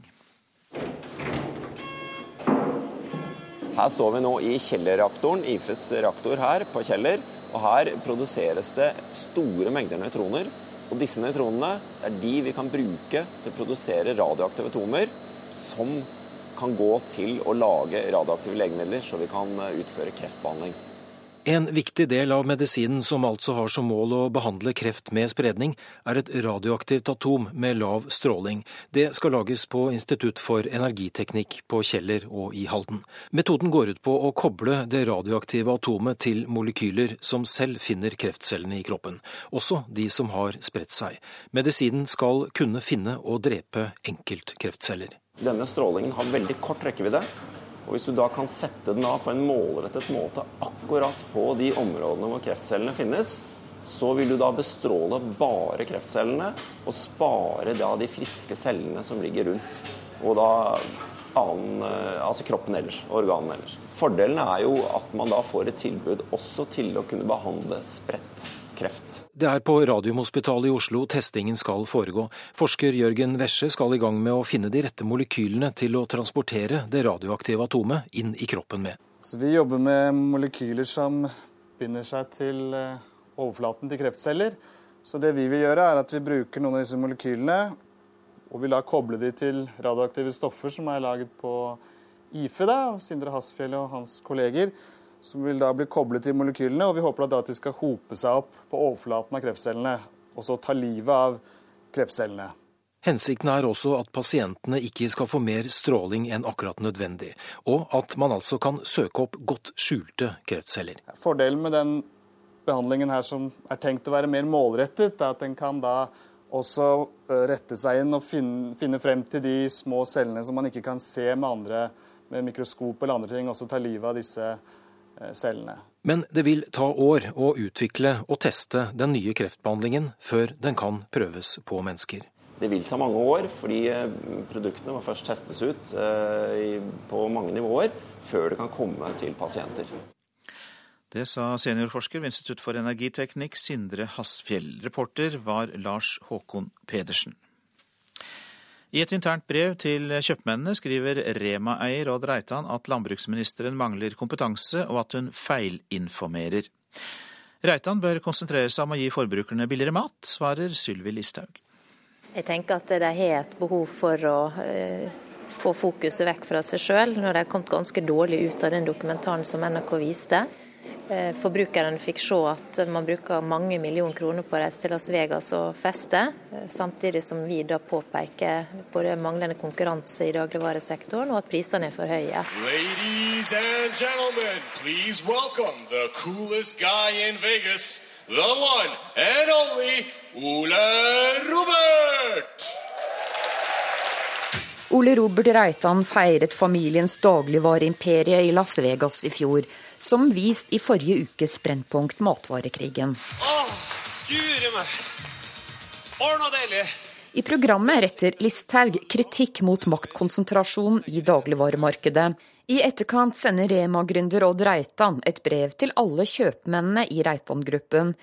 Her står vi nå i Kjeller-reaktoren, IFEs reaktor her på Kjeller. Og her produseres det store mengder nøytroner. Og disse nøytronene er de vi kan bruke til å produsere radioaktive atomer som kan gå til å lage radioaktive legemidler, så vi kan eh, utføre kreftbehandling. En viktig del av medisinen, som altså har som mål å behandle kreft med spredning, er et radioaktivt atom med lav stråling. Det skal lages på Institutt for energiteknikk på Kjeller og i Halden. Metoden går ut på å koble det radioaktive atomet til molekyler som selv finner kreftcellene i kroppen, også de som har spredt seg. Medisinen skal kunne finne og drepe enkeltkreftceller. Denne strålingen har veldig kort rekkevidde. Og Hvis du da kan sette den av på en målrettet måte akkurat på de områdene hvor kreftcellene finnes, så vil du da bestråle bare kreftcellene og spare da de friske cellene som ligger rundt. Og da annen, eh, altså kroppen ellers, organene ellers. Fordelen er jo at man da får et tilbud også til å kunne behandle spredt kreft. Det er på Radiumhospitalet i Oslo testingen skal foregå. Forsker Jørgen Wesje skal i gang med å finne de rette molekylene til å transportere det radioaktive atomet inn i kroppen med. Så vi jobber med molekyler som binder seg til eh, overflaten til kreftceller. Så det vi vil gjøre, er at vi bruker noen av disse molekylene og vil da koble de til radioaktive stoffer som er laget på IFE, da, Sindre Hasfjell og hans kolleger. Som vil da bli koblet til molekylene, og vi håper da at de skal hope seg opp på overflaten av kreftcellene. Og så ta livet av kreftcellene. Hensikten er også at pasientene ikke skal få mer stråling enn akkurat nødvendig, og at man altså kan søke opp godt skjulte kreftceller. Fordelen med den behandlingen her som er tenkt å være mer målrettet, er at den kan da også eh, rette seg inn og finne, finne, frem til de små cellene som man ikke kan se med andre med mikroskop eller andre ting, også ta livet av disse eh, cellene. Men det vil ta år å utvikle og teste den nye kreftbehandlingen før den kan prøves på mennesker. Det vil ta mange år, fordi eh, produktene må først testes ut på mange nivåer før det kan komme til pasienter. Det sa seniorforsker ved Institutt for energiteknikk Sindre Hasfjell. Reporter var Lars Håkon Pedersen. I et internt brev til kjøpmennene skriver Rema-eier Odd Reitan at landbruksministeren mangler kompetanse, og at hun feilinformerer. Reitan bør konsentrere seg om å gi forbrukerne billigere mat, svarer Sylvi Listhaug. Jeg tenker at de har et behov for å eh, få fokuset vekk fra seg sjøl, når de har kommet ganske dårlig ut av den dokumentaren som NRK viste. Eh, forbrukerne fikk se at man bruker mange millioner kroner på å reise til Las Vegas og feste, eh, samtidig som vi da påpeker både manglende konkurranse i dagligvaresektoren og at prisene er for høye. Ladies and gentlemen, please welcome the coolest guy in Vegas, the one and only Ole Robert! Ole Robert Reitan feiret familiens dagligvareimperie i Las Vegas i fjor som vist i forrige ukes Brennpunkt Matvarekrigen. Åh, meg. I programmet retter Listhaug kritikk mot maktkonsentrasjon i dagligvaremarkedet. I etterkant sender Rema-gründer Odd Reitan et brev til alle kjøpmennene i Reitan-gruppen,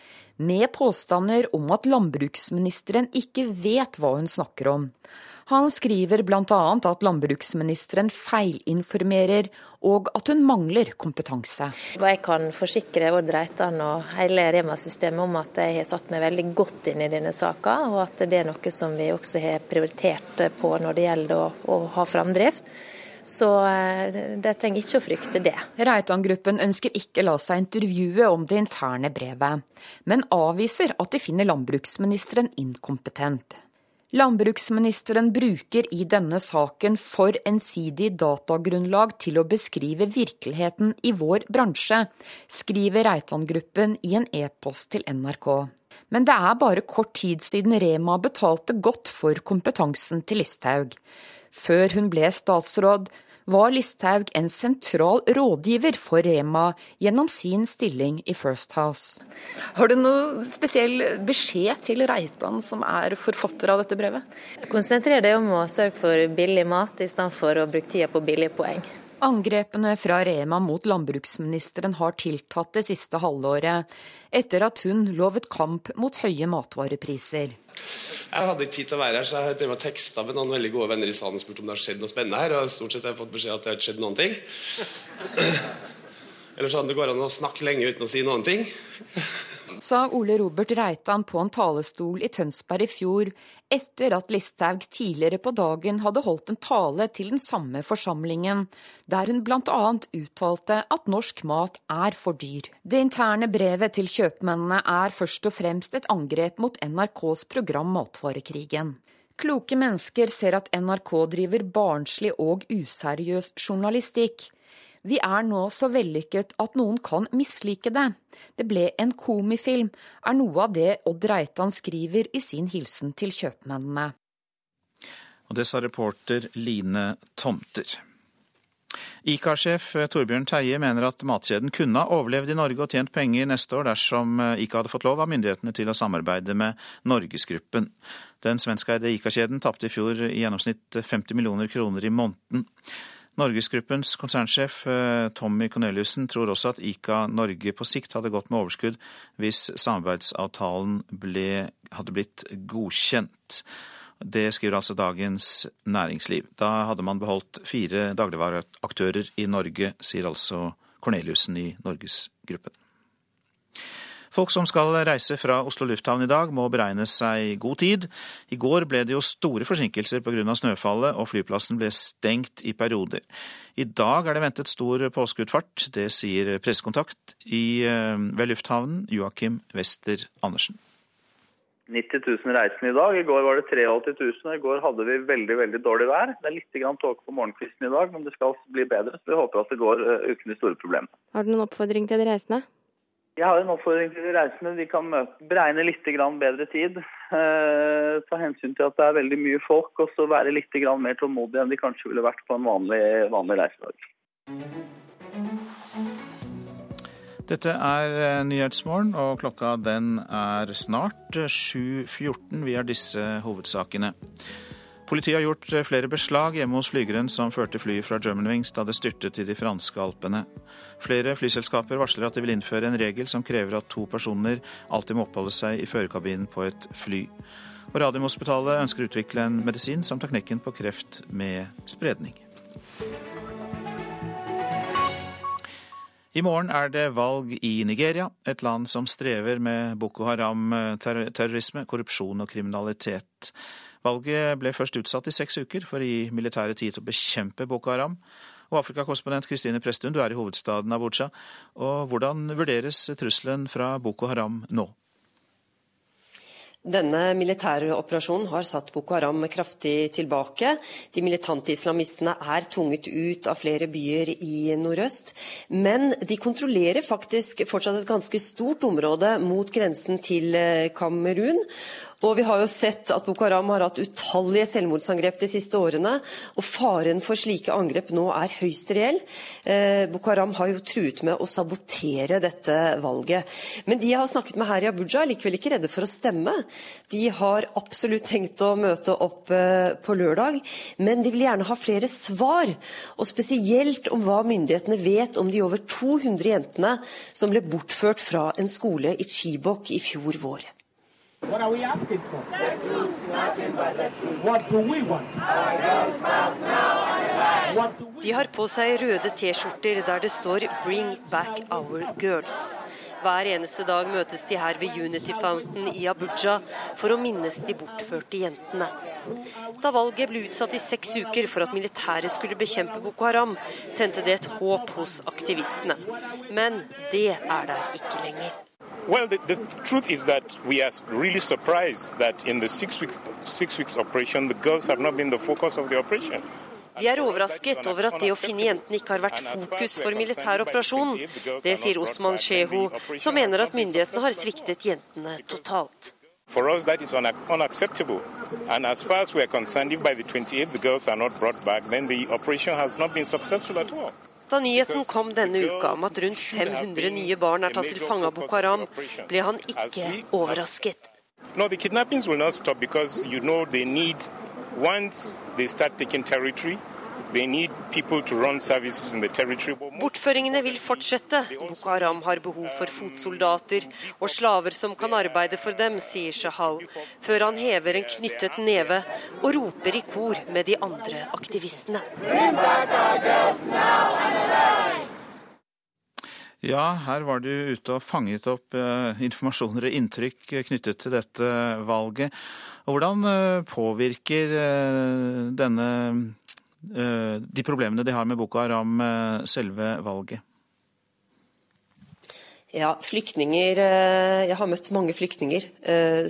med påstander om at landbruksministeren ikke vet hva hun snakker om. Han skriver bl.a. at landbruksministeren feilinformerer og at hun mangler kompetanse. Jeg kan forsikre Odd Reitan og hele Rema-systemet om at jeg har satt meg veldig godt inn i denne saka, og at det er noe som vi også har prioritert på når det gjelder å, å ha framdrift. Så det de trenger ikke å frykte det. Reitan-gruppen ønsker ikke la seg intervjue om det interne brevet, men avviser at de finner landbruksministeren inkompetent. Landbruksministeren bruker i denne saken for ensidig datagrunnlag til å beskrive virkeligheten i vår bransje, skriver Reitan-gruppen i en e-post til NRK. Men det er bare kort tid siden Rema betalte godt for kompetansen til Listhaug. Før hun ble statsråd, var Listhaug en sentral rådgiver for Rema gjennom sin stilling i First House. Har du noe spesiell beskjed til Reitan, som er forfatter av dette brevet? Konsentrer deg om å sørge for billig mat, i stedet for å bruke tida på billige poeng. Angrepene fra Rema mot landbruksministeren har tiltatt det siste halvåret, etter at hun lovet kamp mot høye matvarepriser. Jeg hadde ikke tid til å være her, så jeg har teksta med noen veldig gode venner i salen og spurt om det har skjedd noe spennende her. Og stort sett har jeg fått beskjed at det har ikke skjedd noen ting. Eller sånn det går an å snakke lenge uten å si noen ting. Sa Ole Robert Reitan på en talestol i Tønsberg i fjor, etter at Listhaug tidligere på dagen hadde holdt en tale til den samme forsamlingen, der hun bl.a. uttalte at norsk mat er for dyr. Det interne brevet til kjøpmennene er først og fremst et angrep mot NRKs program Matvarekrigen. Kloke mennesker ser at NRK driver barnslig og useriøs journalistikk. Vi er nå så vellykket at noen kan mislike det. Det ble en komifilm, er noe av det Odd Reitan skriver i sin hilsen til kjøpmennene. Og det sa reporter Line Tomter. ICA-sjef Torbjørn Teie mener at matkjeden kunne ha overlevd i Norge og tjent penger neste år dersom ICA hadde fått lov av myndighetene til å samarbeide med Norgesgruppen. Den svenskeide ICA-kjeden tapte i fjor i gjennomsnitt 50 millioner kroner i måneden. Norgesgruppens konsernsjef eh, Tommy Corneliussen tror også at ICA Norge på sikt hadde gått med overskudd hvis samarbeidsavtalen ble, hadde blitt godkjent. Det skriver altså Dagens Næringsliv. Da hadde man beholdt fire dagligvareaktører i Norge, sier altså Corneliussen i Norgesgruppen. Folk som skal reise fra Oslo lufthavn i dag, må beregne seg god tid. I går ble det jo store forsinkelser pga. snøfallet, og flyplassen ble stengt i perioder. I dag er det ventet stor påskeutfart. Det sier pressekontakt eh, ved lufthavnen, Joakim Wester Andersen. 90 000 reisende i dag. I går var det 83 000. I går hadde vi veldig veldig dårlig vær. Det er litt tåke på morgenkvisten i dag, men det skal bli bedre. Så vi håper at det går eh, uten de store problemene. Har du noen oppfordring til de reisende? Jeg har en oppfordring til de reisende. De kan beregne litt bedre tid. Eh, ta hensyn til at det er veldig mye folk, og så være litt mer tålmodige enn de kanskje ville vært på en vanlig, vanlig reisedag. Dette er eh, Nyhetsmorgen, og klokka den er snart 7.14. Vi har disse hovedsakene. Politiet har gjort eh, flere beslag hjemme hos flygeren som førte flyet fra Germanwings da det styrtet i de franske alpene. Flere flyselskaper varsler at de vil innføre en regel som krever at to personer alltid må oppholde seg i førerkabinen på et fly. Og Radiumhospitalet ønsker å utvikle en medisin som tar knekken på kreft med spredning. I morgen er det valg i Nigeria, et land som strever med Boko Haram-terrorisme, korrupsjon og kriminalitet. Valget ble først utsatt i seks uker for å gi militæret tid til å bekjempe Boko Haram. Og Afrikakorrespondent Kristine Presttun, du er i hovedstaden Abuja. Og hvordan vurderes trusselen fra Boko Haram nå? Denne militære operasjonen har satt Boko Haram kraftig tilbake. De militante islamistene er tvunget ut av flere byer i nordøst. Men de kontrollerer faktisk fortsatt et ganske stort område mot grensen til eh, Kamerun. Og vi har jo sett at Boko Haram har hatt utallige selvmordsangrep de siste årene, og faren for slike angrep nå er høyst reell. Eh, Boko Haram har jo truet med å sabotere dette valget. Men de jeg har snakket med her i Abuja, er likevel ikke redde for å stemme. De har absolutt tenkt å møte opp eh, på lørdag, men de vil gjerne ha flere svar. Og spesielt om hva myndighetene vet om de over 200 jentene som ble bortført fra en skole i Chibok i fjor vår. What are we asking for? The truth, nothing but the truth. What do we want? De har på seg røde T-skjorter der det står 'Bring back our girls'. Hver eneste dag møtes de her ved Unity Fountain i Abuja for å minnes de bortførte jentene. Da valget ble utsatt i seks uker for at militæret skulle bekjempe Boko Haram, tente det et håp hos aktivistene. Men det er der ikke lenger. Well, the, the, truth is that we are really surprised that in the six, week, six weeks operation, the girls have not been the focus of the operation. Vi er overrasket over at det å finne jentene ikke har vært fokus for militær operasjon. Det sier Osman Shehu, som mener at myndighetene har sviktet jentene totalt. For us, that is unacceptable. And as far as we are concerned, if by the 28th the girls are not brought back, then the operation has not been successful at all. Da nyheten kom denne uka om at rundt 500 nye barn er tatt til fange av Boko Haram, ble han ikke overrasket. No, the kidnappings will not stop because you know they need once they start taking territory, Bortføringene vil fortsette. Boko Haram har behov for fotsoldater og slaver som kan arbeide for dem, sier Shahal, før han hever en knyttet neve og roper i kor med de andre aktivistene. Ja, her var du ute og fanget opp eh, informasjoner og inntrykk knyttet til dette valget. Og hvordan eh, påvirker eh, denne de problemene de har med Boko Haram, eh, selve valget? Ja, flyktninger eh, Jeg har møtt mange flyktninger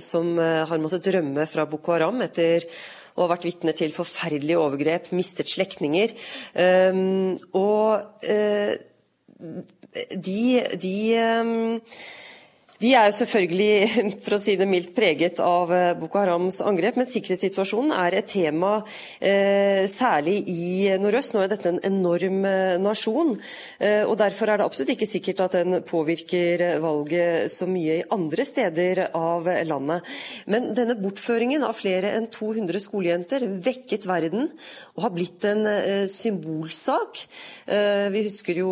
som har måttet drømme fra Boko Haram etter å ha vært vitner til forferdelige overgrep, mistet slektninger. Og de, de de er selvfølgelig, for å si det mildt, preget av eh, Boko Harams angrep, men sikkerhetssituasjonen er et tema eh, særlig i nordøst. Nå er dette en enorm eh, nasjon, og derfor er det absolutt ikke sikkert at den påvirker valget så mye i andre steder av landet. Men denne bortføringen av flere enn 200 skolejenter vekket verden og har blitt en symbolsak. Vi husker jo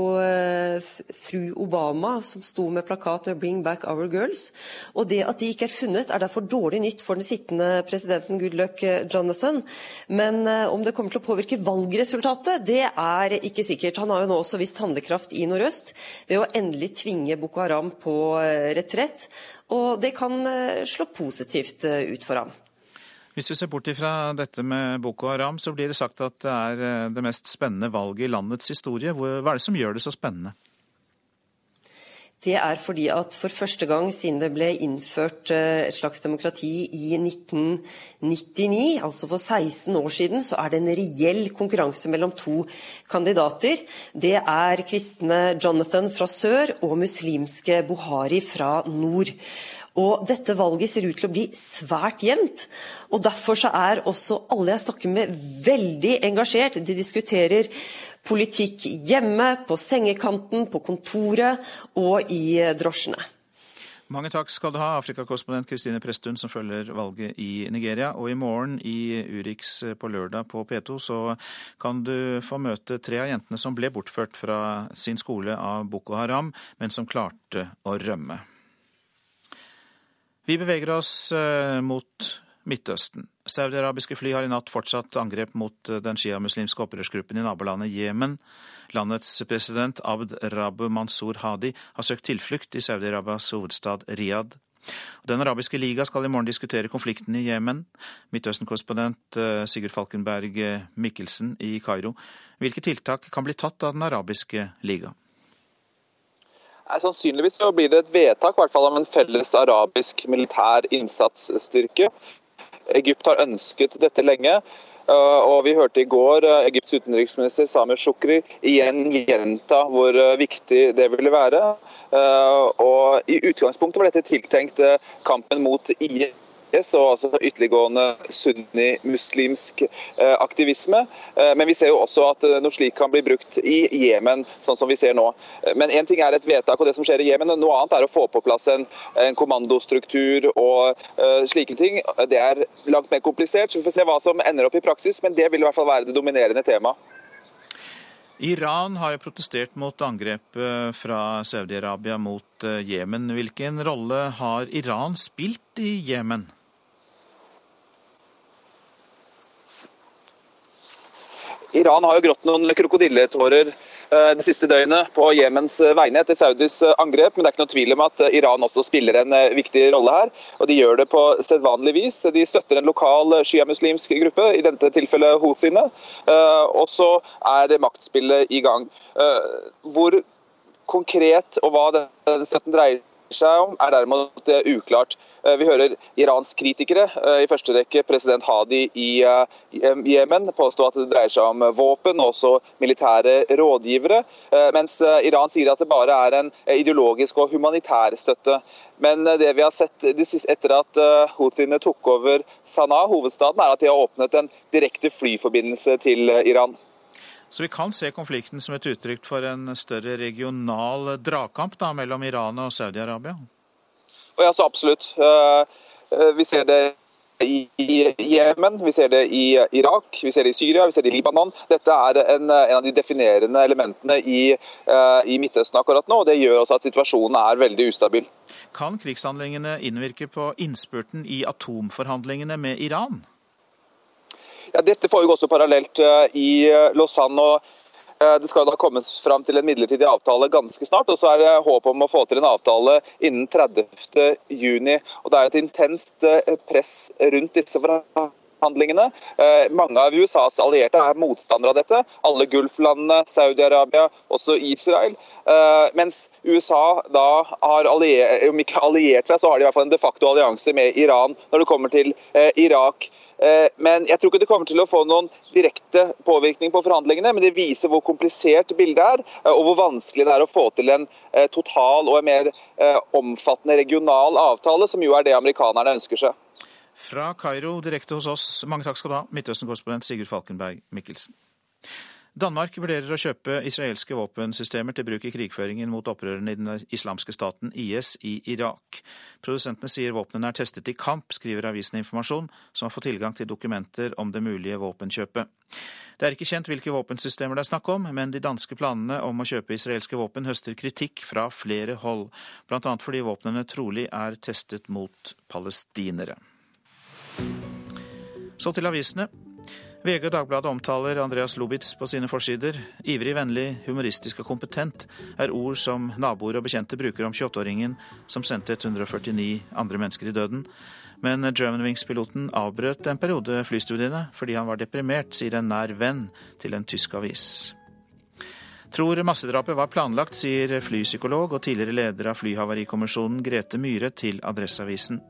fru Obama som sto med plakat med 'Bring back our Shower Girls. Og det at de ikke er funnet, er derfor dårlig nytt for den sittende presidenten Goodluck eh, Jonathan. Men eh, om det kommer til å påvirke valgresultatet, det er ikke sikkert. Han har jo nå også vist handlekraft i nordøst ved å endelig tvinge Boko Haram på retrett. Og det kan slå positivt ut for ham. Hvis vi ser bort ifra dette med Boko Haram, så blir det sagt at det er eh, det mest spennende valget i landets historie. Hva er det som gjør det så spennende? Det er fordi at for første gang siden det ble innført eh, et slags demokrati i 1999, altså for 16 år siden, så er det en reell konkurranse mellom to kandidater. Det er kristne Jonathan fra sør og muslimske Buhari fra nord. Og dette valget ser ut til å bli svært jevnt. Og derfor så er også alle jeg snakker med, veldig engasjert. De diskuterer politikk hjemme, på sengekanten, på kontoret og i drosjene. Mange takk skal du ha, Afrikakorrespondent Kristine Presttun, som følger valget i Nigeria. Og i morgen i Urix på lørdag på P2 så kan du få møte tre av jentene som ble bortført fra sin skole av Boko Haram, men som klarte å rømme. Vi beveger oss eh, mot Midtøsten. Saudi-arabiske fly har i natt fortsatt angrep mot eh, den sjiamuslimske opprørsgruppen i nabolandet Jemen. Landets president Abd Rabu Mansour Hadi har søkt tilflukt i Saudi-Arabias hovedstad Riyadh. Den arabiske liga skal i morgen diskutere konflikten i Jemen. Midtøsten-korrespondent eh, Sigurd Falkenberg Mikkelsen i Kairo. Hvilke tiltak kan bli tatt av Den arabiske liga? Sannsynligvis blir det et vedtak fall, om en felles arabisk militær innsatsstyrke. Egypt har ønsket dette lenge. Eh, og Vi hørte i går eh, Egypts utenriksminister Samir Shukri igjen gjenta hvor eh, viktig det ville være. Og I utgangspunktet var dette tiltenkt kampen mot IS IS og altså ytterliggående sunni-muslimsk eh, aktivisme. Eh, men vi ser jo også at eh, noe slikt kan bli brukt i Jemen, sånn som vi ser nå. Men én ting er et vedtak og det som skjer i Jemen, noe annet er å få på plass en, en kommandostruktur og uh, slike ting. Det er langt mer komplisert, så vi får se hva som ender opp i praksis, men det vil i hvert fall være det dominerende temaet. Iran har jo protestert mot angrepet fra Saudi-Arabia mot Jemen. Hvilken rolle har Iran spilt i Jemen? Iran har jo grått noen krokodilletårer eh, det siste døgnet på Jemens vegne etter Saudis eh, angrep, men det er ikke noe tvil om at eh, Iran også spiller en viktig rolle her. og De gjør det på sedvanlig vis. De støtter en lokal sjiamuslimsk gruppe, i dette tilfellet Houthiene. Og så er maktspillet i gang. Hvor konkret og hva den støtten dreier seg om, er derimot uklart. Eh, vi hører Irans kritikere, eh, i første rekke president Hadi i eh, Jemen, påstå at det dreier seg om våpen og også militære rådgivere, mens Iran sier at det bare er en ideologisk og humanitær støtte. Men det vi har sett etter at houthiene tok over Sanaa, hovedstaden, er at de har åpnet en direkte flyforbindelse til Iran. Så vi kan se konflikten som et uttrykk for en større regional dragkamp da, mellom Iran og Saudi-Arabia? Ja, så absolutt. Eh, eh, vi ser det i Jemen, vi ser det i Irak, vi ser det i Syria, vi ser det i Libanon. Dette er en, en av de definerende elementene i, i, Midtøsten akkurat nå. og Det gjør også at situasjonen er veldig ustabil. Kan krigshandlingene innvirke på innspurten i atomforhandlingene med Iran? Ja, dette foregår også parallelt i Lausanne. og Eh, det skal da kommes fram til en midlertidig avtale ganske snart, og så er det håp om å få til en avtale innen 30.6. Det er et intenst eh, press rundt disse forhandlingene. Eh, mange av USAs allierte er motstandere av dette. Alle Gulflandene, Saudi-Arabia, også Israel. Mens USA da har alliert, om ikke alliert seg, så har de i hvert fall en de facto allianse med Iran når det kommer til Irak. Eh, men Jeg tror ikke det kommer til å få noen direkte påvirkning på forhandlingene, men det viser hvor komplisert bildet er, eh, og hvor vanskelig det er å få til en eh, total og en mer omfattende regional avtale, som jo er det amerikanerne ønsker seg. Fra Kairo direkte hos oss, mange takk skal du ha, Midtøsten-korrespondent Sigurd Falkenberg Mikkelsen. Danmark vurderer å kjøpe israelske våpensystemer til bruk i krigføringen mot opprørerne i den islamske staten IS i Irak. Produsentene sier våpnene er testet i kamp, skriver avisen Informasjon, som har fått tilgang til dokumenter om det mulige våpenkjøpet. Det er ikke kjent hvilke våpensystemer det er snakk om, men de danske planene om å kjøpe israelske våpen høster kritikk fra flere hold, bl.a. fordi våpnene trolig er testet mot palestinere. Så til avisene. VG og Dagbladet omtaler Andreas Lubitz på sine forsider. Ivrig, vennlig, humoristisk og kompetent er ord som naboer og bekjente bruker om 28-åringen som sendte 149 andre mennesker i døden. Men Germanwings-piloten avbrøt en periode flystudiene fordi han var deprimert, sier en nær venn til en tysk avis. Tror massedrapet var planlagt, sier flypsykolog og tidligere leder av Flyhavarikommisjonen Grete Myhre til Adresseavisen.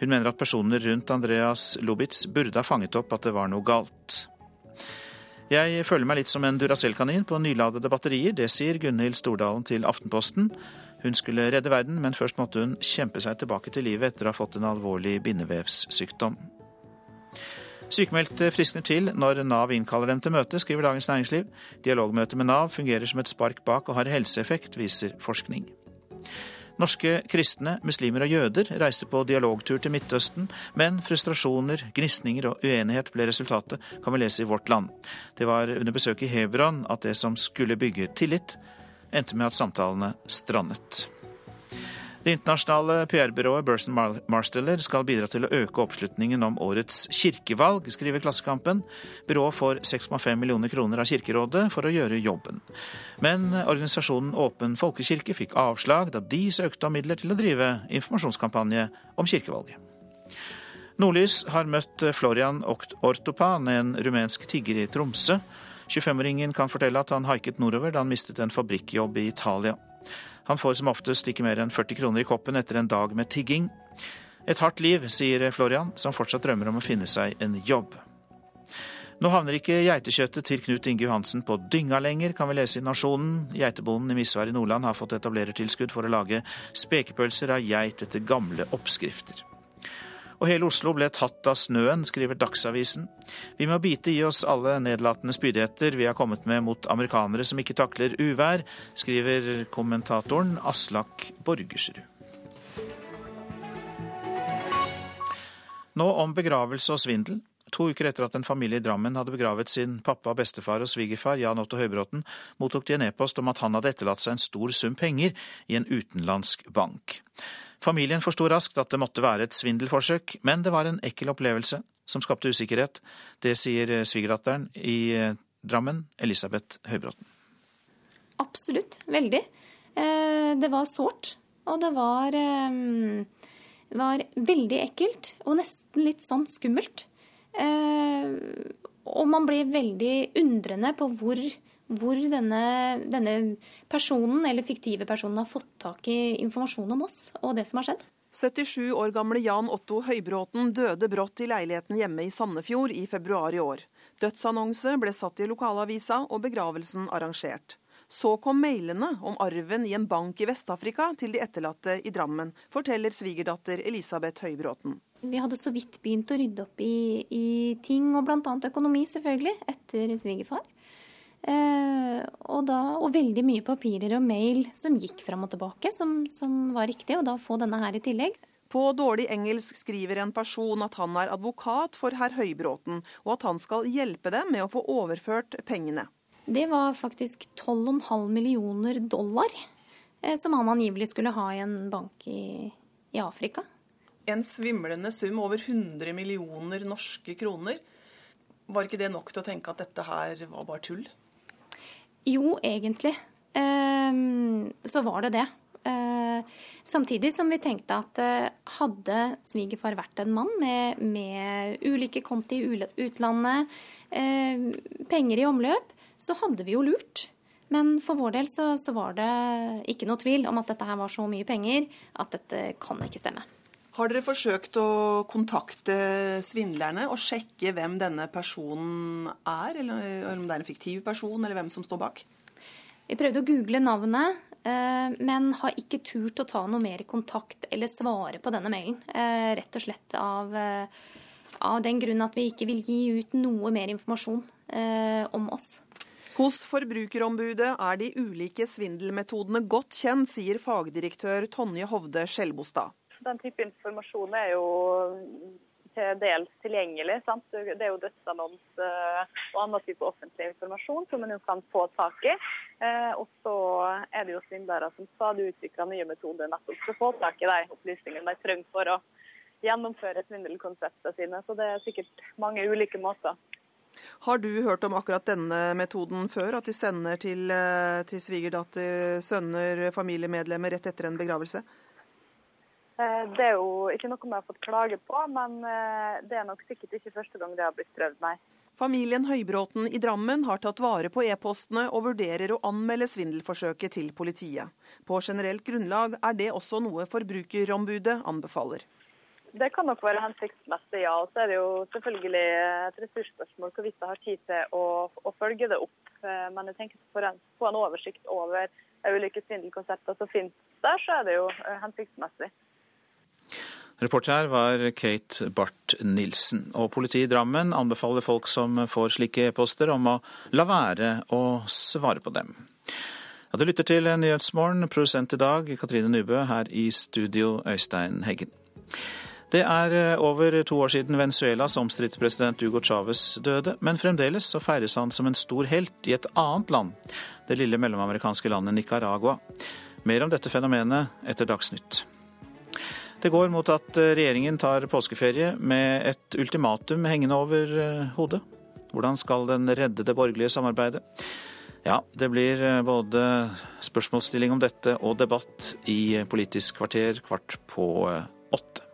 Hun mener at personer rundt Andreas Lubitz burde ha fanget opp at det var noe galt. Jeg føler meg litt som en Duracell-kanin på nyladede batterier, det sier Gunhild Stordalen til Aftenposten. Hun skulle redde verden, men først måtte hun kjempe seg tilbake til livet etter å ha fått en alvorlig bindevevssykdom. Sykmeldte friskner til når Nav innkaller dem til møte, skriver Dagens Næringsliv. Dialogmøte med Nav fungerer som et spark bak og har helseeffekt, viser forskning. Norske kristne, muslimer og jøder reiste på dialogtur til Midtøsten, men frustrasjoner, gnisninger og uenighet ble resultatet, kan vi lese i Vårt Land. Det var under besøket i Hebron at det som skulle bygge tillit, endte med at samtalene strandet. Det internasjonale PR-byrået Burson Marsteller skal bidra til å øke oppslutningen om årets kirkevalg, skriver Klassekampen. Byrået får 6,5 millioner kroner av Kirkerådet for å gjøre jobben. Men organisasjonen Åpen folkekirke fikk avslag da de søkte om midler til å drive informasjonskampanje om kirkevalget. Nordlys har møtt Florian Ortopan, en rumensk tigger i Tromsø. 25-åringen kan fortelle at han haiket nordover da han mistet en fabrikkjobb i Italia. Han får som oftest ikke mer enn 40 kroner i koppen etter en dag med tigging. Et hardt liv, sier Florian, som fortsatt drømmer om å finne seg en jobb. Nå havner ikke geitekjøttet til Knut Inge Johansen på dynga lenger, kan vi lese i Nasjonen. Geitebonden i Misvær i Nordland har fått etablerertilskudd for å lage spekepølser av geit etter gamle oppskrifter. Og hele Oslo ble tatt av snøen, skriver Dagsavisen. Vi må bite i oss alle nedlatende spydigheter vi har kommet med mot amerikanere som ikke takler uvær, skriver kommentatoren Aslak Borgersrud. Nå om begravelse og svindel. To uker etter at en familie i Drammen hadde begravet sin pappa, bestefar og svigerfar, Jan Otto Høybråten, mottok de en e-post om at han hadde etterlatt seg en stor sum penger i en utenlandsk bank. Familien forsto raskt at det måtte være et svindelforsøk, men det var en ekkel opplevelse som skapte usikkerhet. Det sier svigerdatteren i eh, Drammen, Elisabeth Høybråten. Absolutt. Veldig. Eh, det var sårt, og det var, eh, var veldig ekkelt og nesten litt sånn skummelt. Og man blir veldig undrende på hvor hvor denne, denne, personen eller fiktive personen har fått tak i informasjon om oss og det som har skjedd. 77 år gamle Jan Otto Høybråten døde brått i leiligheten hjemme i Sandefjord i februar i år. Dødsannonse ble satt i lokalavisa og begravelsen arrangert. Så kom mailene om arven i en bank i Vest-Afrika til de etterlatte i Drammen, forteller svigerdatter Elisabeth Høybråten. Vi hadde så vidt begynt å rydde opp i, i ting, og bl.a. økonomi, selvfølgelig, etter svigerfar. Eh, og, da, og, veldig mye papirer og mail som gikk fram og tilbake, som, som var riktig, og da få denne her i tillegg. På dårlig engelsk skriver en person at han er advokat for herr Høybråten, og at han skal hjelpe dem med å få overført pengene. Det var faktisk 12,5 millioner dollar eh, som han angivelig skulle ha i en bank i, i Afrika. En svimlende sum over 100 millioner norske kroner. Var ikke det nok til å tenke at dette her var bare tull? Jo, egentlig ehm, så var det det. Eh, samtidig som vi tenkte at eh, hadde svigerfar vært en mann med, med ulike konti i utlandet, eh, penger i omløp, så hadde vi jo lurt. Men for vår del så, så, var det ikke noe tvil om at dette her var så mye penger at dette kan ikke stemme. Har dere forsøkt å kontakte svindlerne og sjekke hvem denne personen er, eller om det er en fiktiv person, eller hvem som står bak? Vi prøvde å google navnet, eh, men har ikke turt å ta noe mer kontakt eller svare på denne mailen. Eh, rett og slett av, eh, av den grunn at vi ikke vil gi ut noe mer informasjon om oss. Hos Forbrukerombudet er de ulike svindelmetodene godt kjent, sier fagdirektør Tonje Hovde Skjelbostad. Den type informasjon er jo til dels tilgjengelig. Sant? Det er jo dødsannons eh, og annen type offentlig informasjon som man jo kan få tak i. Eh, og så er det jo svindlere som stadig utvikler nye metoder nettopp for å få tak i de opplysningene de trenger for å gjennomføre svindelkonseptene sine. Så det er sikkert mange ulike måter. Har du hørt om akkurat denne metoden før? At de sender til, eh, til svigerdatter, sønner, familiemedlemmer rett etter en begravelse? Eh, det er jo ikke noe vi har fått klage på, men eh, det er nok sikkert ikke første gang det har blitt prøvd, nei. Familien Høybråten i Drammen har tatt vare på e-postene og vurderer å anmelde svindelforsøket til politiet. På generelt grunnlag er det også noe Forbrukerombudet anbefaler. Det kan nok være hensiktsmessig, ja. Og så er det jo selvfølgelig et ressursspørsmål hvorvidt jeg har tid til å, å, følge det opp. Eh, men jeg tenker for å få en oversikt over ulike svindelkonsepter som finnes der, så er det jo hensiktsmessig. Reporter her var Kate Barth-Nilsen. Og politiet i Drammen anbefaler folk som får slike e-poster om å la være å svare på dem. Ja, du lytter til Nyhetsmorgen, produsent i dag Katrine Nybø, her i studio Øystein Heggen. Det er eh, over to år siden Venezuelas omstridte president Hugo Chávez døde, men fremdeles så feires han som en stor helt i et annet land, det lille mellomamerikanske landet Nicaragua. Mer om dette fenomenet etter Dagsnytt. Det går mot at eh, regjeringen tar påskeferie med et ultimatum hengende over eh, hodet. Hvordan skal den redde det borgerlige samarbeidet? Ja, det blir både spørsmålsstilling om dette og debatt i Politisk kvarter kvart på åtte.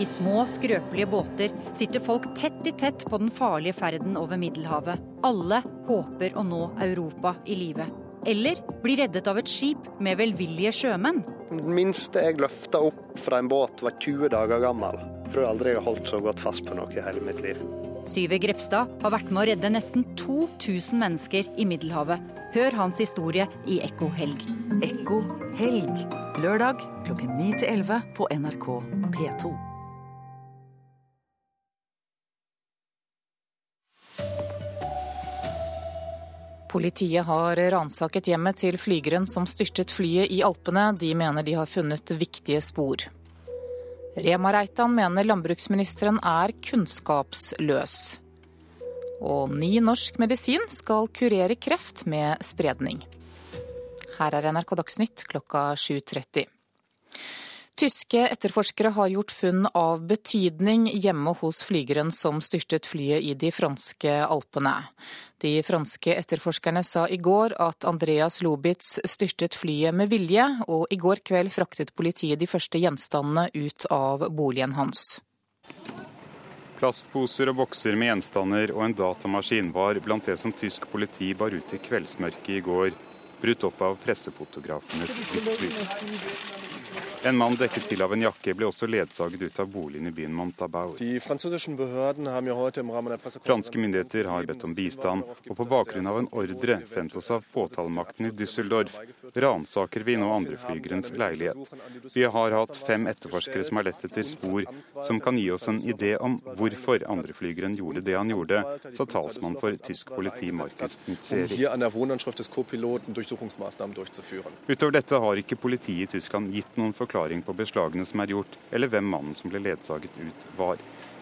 I små, skrøpelige båter sitter folk tett i tett på den farlige ferden over Middelhavet. Alle håper å nå Europa i live. Eller bli reddet av et skip med velvillige sjømenn. Den minste jeg løfta opp fra en båt, var 20 dager gammel. Jeg tror aldri jeg har holdt så godt fast på noe i hele mitt liv. Syver Grepstad har vært med å redde nesten 2000 mennesker i Middelhavet. Hør hans historie i Ekko helg. Ekko helg. Lørdag klokken 9 til 11 på NRK P2. Politiet har ransaket hjemmet til flygeren som styrtet flyet i Alpene. De mener de har funnet viktige spor. Rema Reitan mener landbruksministeren er kunnskapsløs. Og ny norsk medisin skal kurere kreft med spredning. Her er NRK Dagsnytt klokka 7.30. Tyske etterforskere har gjort funn av betydning hjemme hos flygeren som styrtet flyet i de franske alpene. De franske etterforskerne sa i går at Andreas Lobitz styrtet flyet med vilje, og i går kveld fraktet politiet de første gjenstandene ut av boligen hans. Plastposer og bokser med gjenstander og en datamaskin var blant det som tysk politi bar ut i kveldsmørket i går, brutt opp av pressefotografenes livslys. En mann dekket til av en jakke ble også ledsaget ut av boligen i byen Montabaur. Franske myndigheter har bedt om bistand, og på bakgrunn av en ordre sendt oss av påtalemakten i Düsseldorf, ransaker vi nå andreflygerens leilighet. Vi har hatt fem etterforskere som har lett etter spor som kan gi oss en idé om hvorfor andreflygeren gjorde det han gjorde, sa talsmann for tysk politi Markus Nutzeri. Utover dette har ikke politiet i Tyskland gitt noen forklaring på beslagene som er gjort, eller hvem mannen som ble ledsaget ut, var.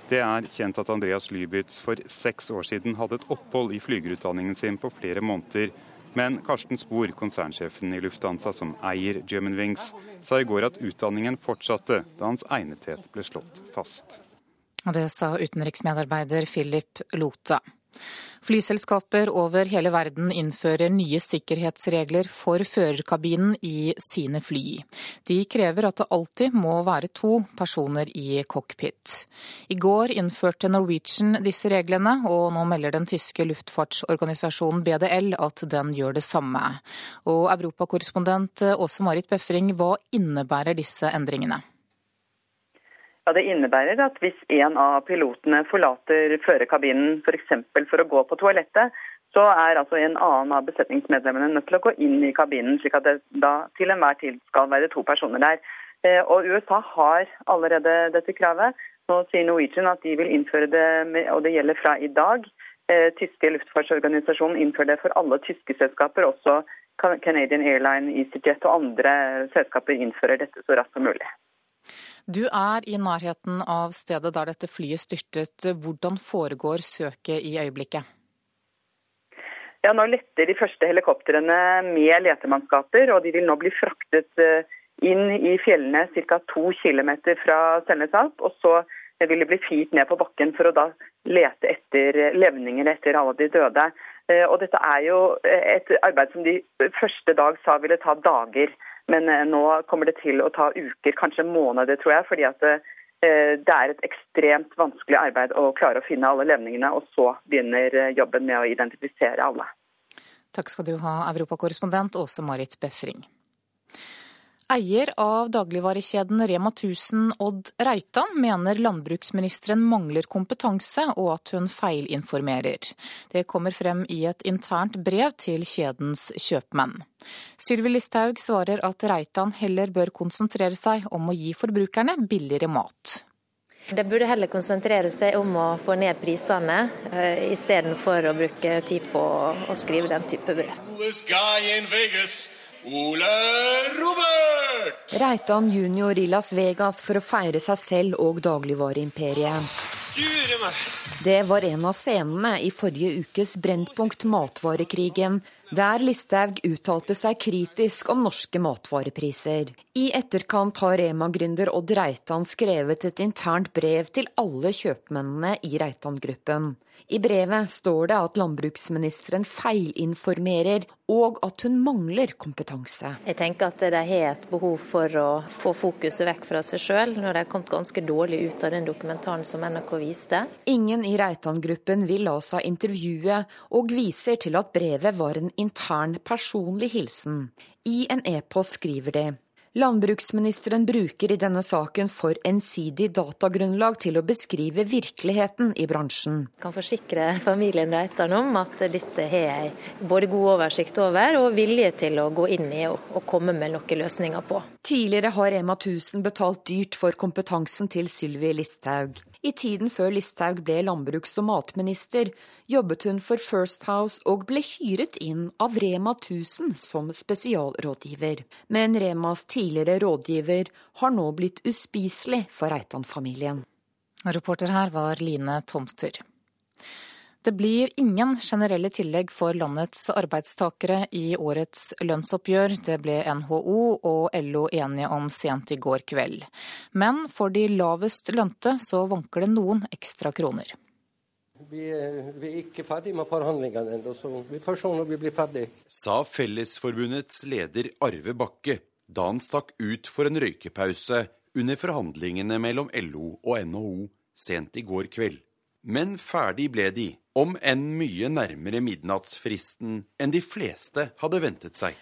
Det er kjent at Andreas Lybitz for seks år siden hadde et opphold i flygerutdanningen sin på flere måneder. Men Karsten Spor, konsernsjefen i Lufthansa som eier Germanwings, sa i går at utdanningen fortsatte da hans egnethet ble slått fast. Og Det sa utenriksmedarbeider Philip Lote. Flyselskaper over hele verden innfører nye sikkerhetsregler for førerkabinen i sine fly. De krever at det alltid må være to personer i cockpit. I går innførte Norwegian disse reglene, og nå melder den tyske luftfartsorganisasjonen BDL at den gjør det samme. Og europakorrespondent Åse Marit Befring, hva innebærer disse endringene? Ja, Det innebærer at hvis en av pilotene forlater førerkabinen f.eks. For, for å gå på toalettet, så er altså en annen av besetningsmedlemmene nødt til å gå inn i kabinen, slik at det da til enhver tid skal være to personer der. Eh, og USA har allerede dette kravet. Nå sier Norwegian at de vil innføre det, og det gjelder fra i dag. Eh, tyske luftfartsorganisasjonen innfører det for alle tyske selskaper, også Canadian Airline, EasyJet og andre selskaper innfører dette så raskt som mulig. Du er i nærheten av stedet der dette flyet styrtet. Hvordan foregår søket i øyeblikket? Ja, Nå letter de første helikoptrene med letemannskaper, og de vil nå bli fraktet eh, inn i fjellene ca. 2 km fra Selnesalp. Og så vil de bli firt ned på bakken for å da lete etter levninger etter alle de døde. Eh, og dette er jo et arbeid som de første dag sa ville ta dager. Men eh, nå kommer det til å ta uker, kanskje måneder, tror jeg. fordi at eh, det er et ekstremt vanskelig arbeid å klare å finne alle levningene, og så begynner jobben med å identifisere alle. Takk skal du ha, europakorrespondent Åse Marit Befring. Eier av dagligvarekjeden Rema 1000 Odd Reitan mener landbruksministeren mangler kompetanse og at hun feilinformerer. Det kommer frem i et internt brev til kjedens kjøpmenn. Sylvi Listhaug svarer at Reitan heller bør konsentrere seg om å gi forbrukerne billigere mat. Det burde heller konsentrere seg om å få ned prisene, eh, istedenfor å bruke tid på å skrive den type brev. Ole Robert! Reitan junior i Las Vegas for å feire seg selv og dagligvareimperiet. Det var en av scenene i forrige ukes Brennpunkt Matvarekrigen, der Listhaug uttalte seg kritisk om norske matvarepriser. I etterkant har Rema-gründer Odd Reitan skrevet et internt brev til alle kjøpmennene i Reitan-gruppen. I brevet står det at landbruksministeren feilinformerer, og at hun mangler kompetanse. Jeg tenker at de har et behov for å få fokuset vekk fra seg sjøl, når de har kommet ganske dårlig ut av den dokumentaren som NRK viste. Ingen i Reitan-gruppen vil la seg intervjue, og viser til at brevet var en intern, personlig hilsen. I en e-post skriver de Landbruksministeren bruker i denne saken for ensidig datagrunnlag til å beskrive virkeligheten i bransjen. Jeg kan forsikre familien Reitan om at dette har jeg både god oversikt over og vilje til å gå inn i og komme med noen løsninger på. Tidligere har Rema 1000 betalt dyrt for kompetansen til Sylvi Listhaug. I tiden før Listhaug ble landbruks- og matminister, jobbet hun for First House og ble hyret inn av Rema 1000 som spesialrådgiver. Men Remas tidligere rådgiver har nå blitt uspiselig for Reitan-familien. Reporter her var Line Tomter. Det blir ingen generelle tillegg for landets arbeidstakere i årets lønnsoppgjør. Det ble NHO og LO enige om sent i går kveld. Men for de lavest lønte så vanker det noen ekstra kroner. Vi er, vi er ikke ferdig med forhandlingene ennå, så vi får se når vi blir ferdig. Sa Fellesforbundets leder Arve Bakke da han stakk ut for en røykepause under forhandlingene mellom LO og NHO sent i går kveld. Men ferdig ble de, om enn mye nærmere midnattsfristen enn de fleste hadde ventet seg.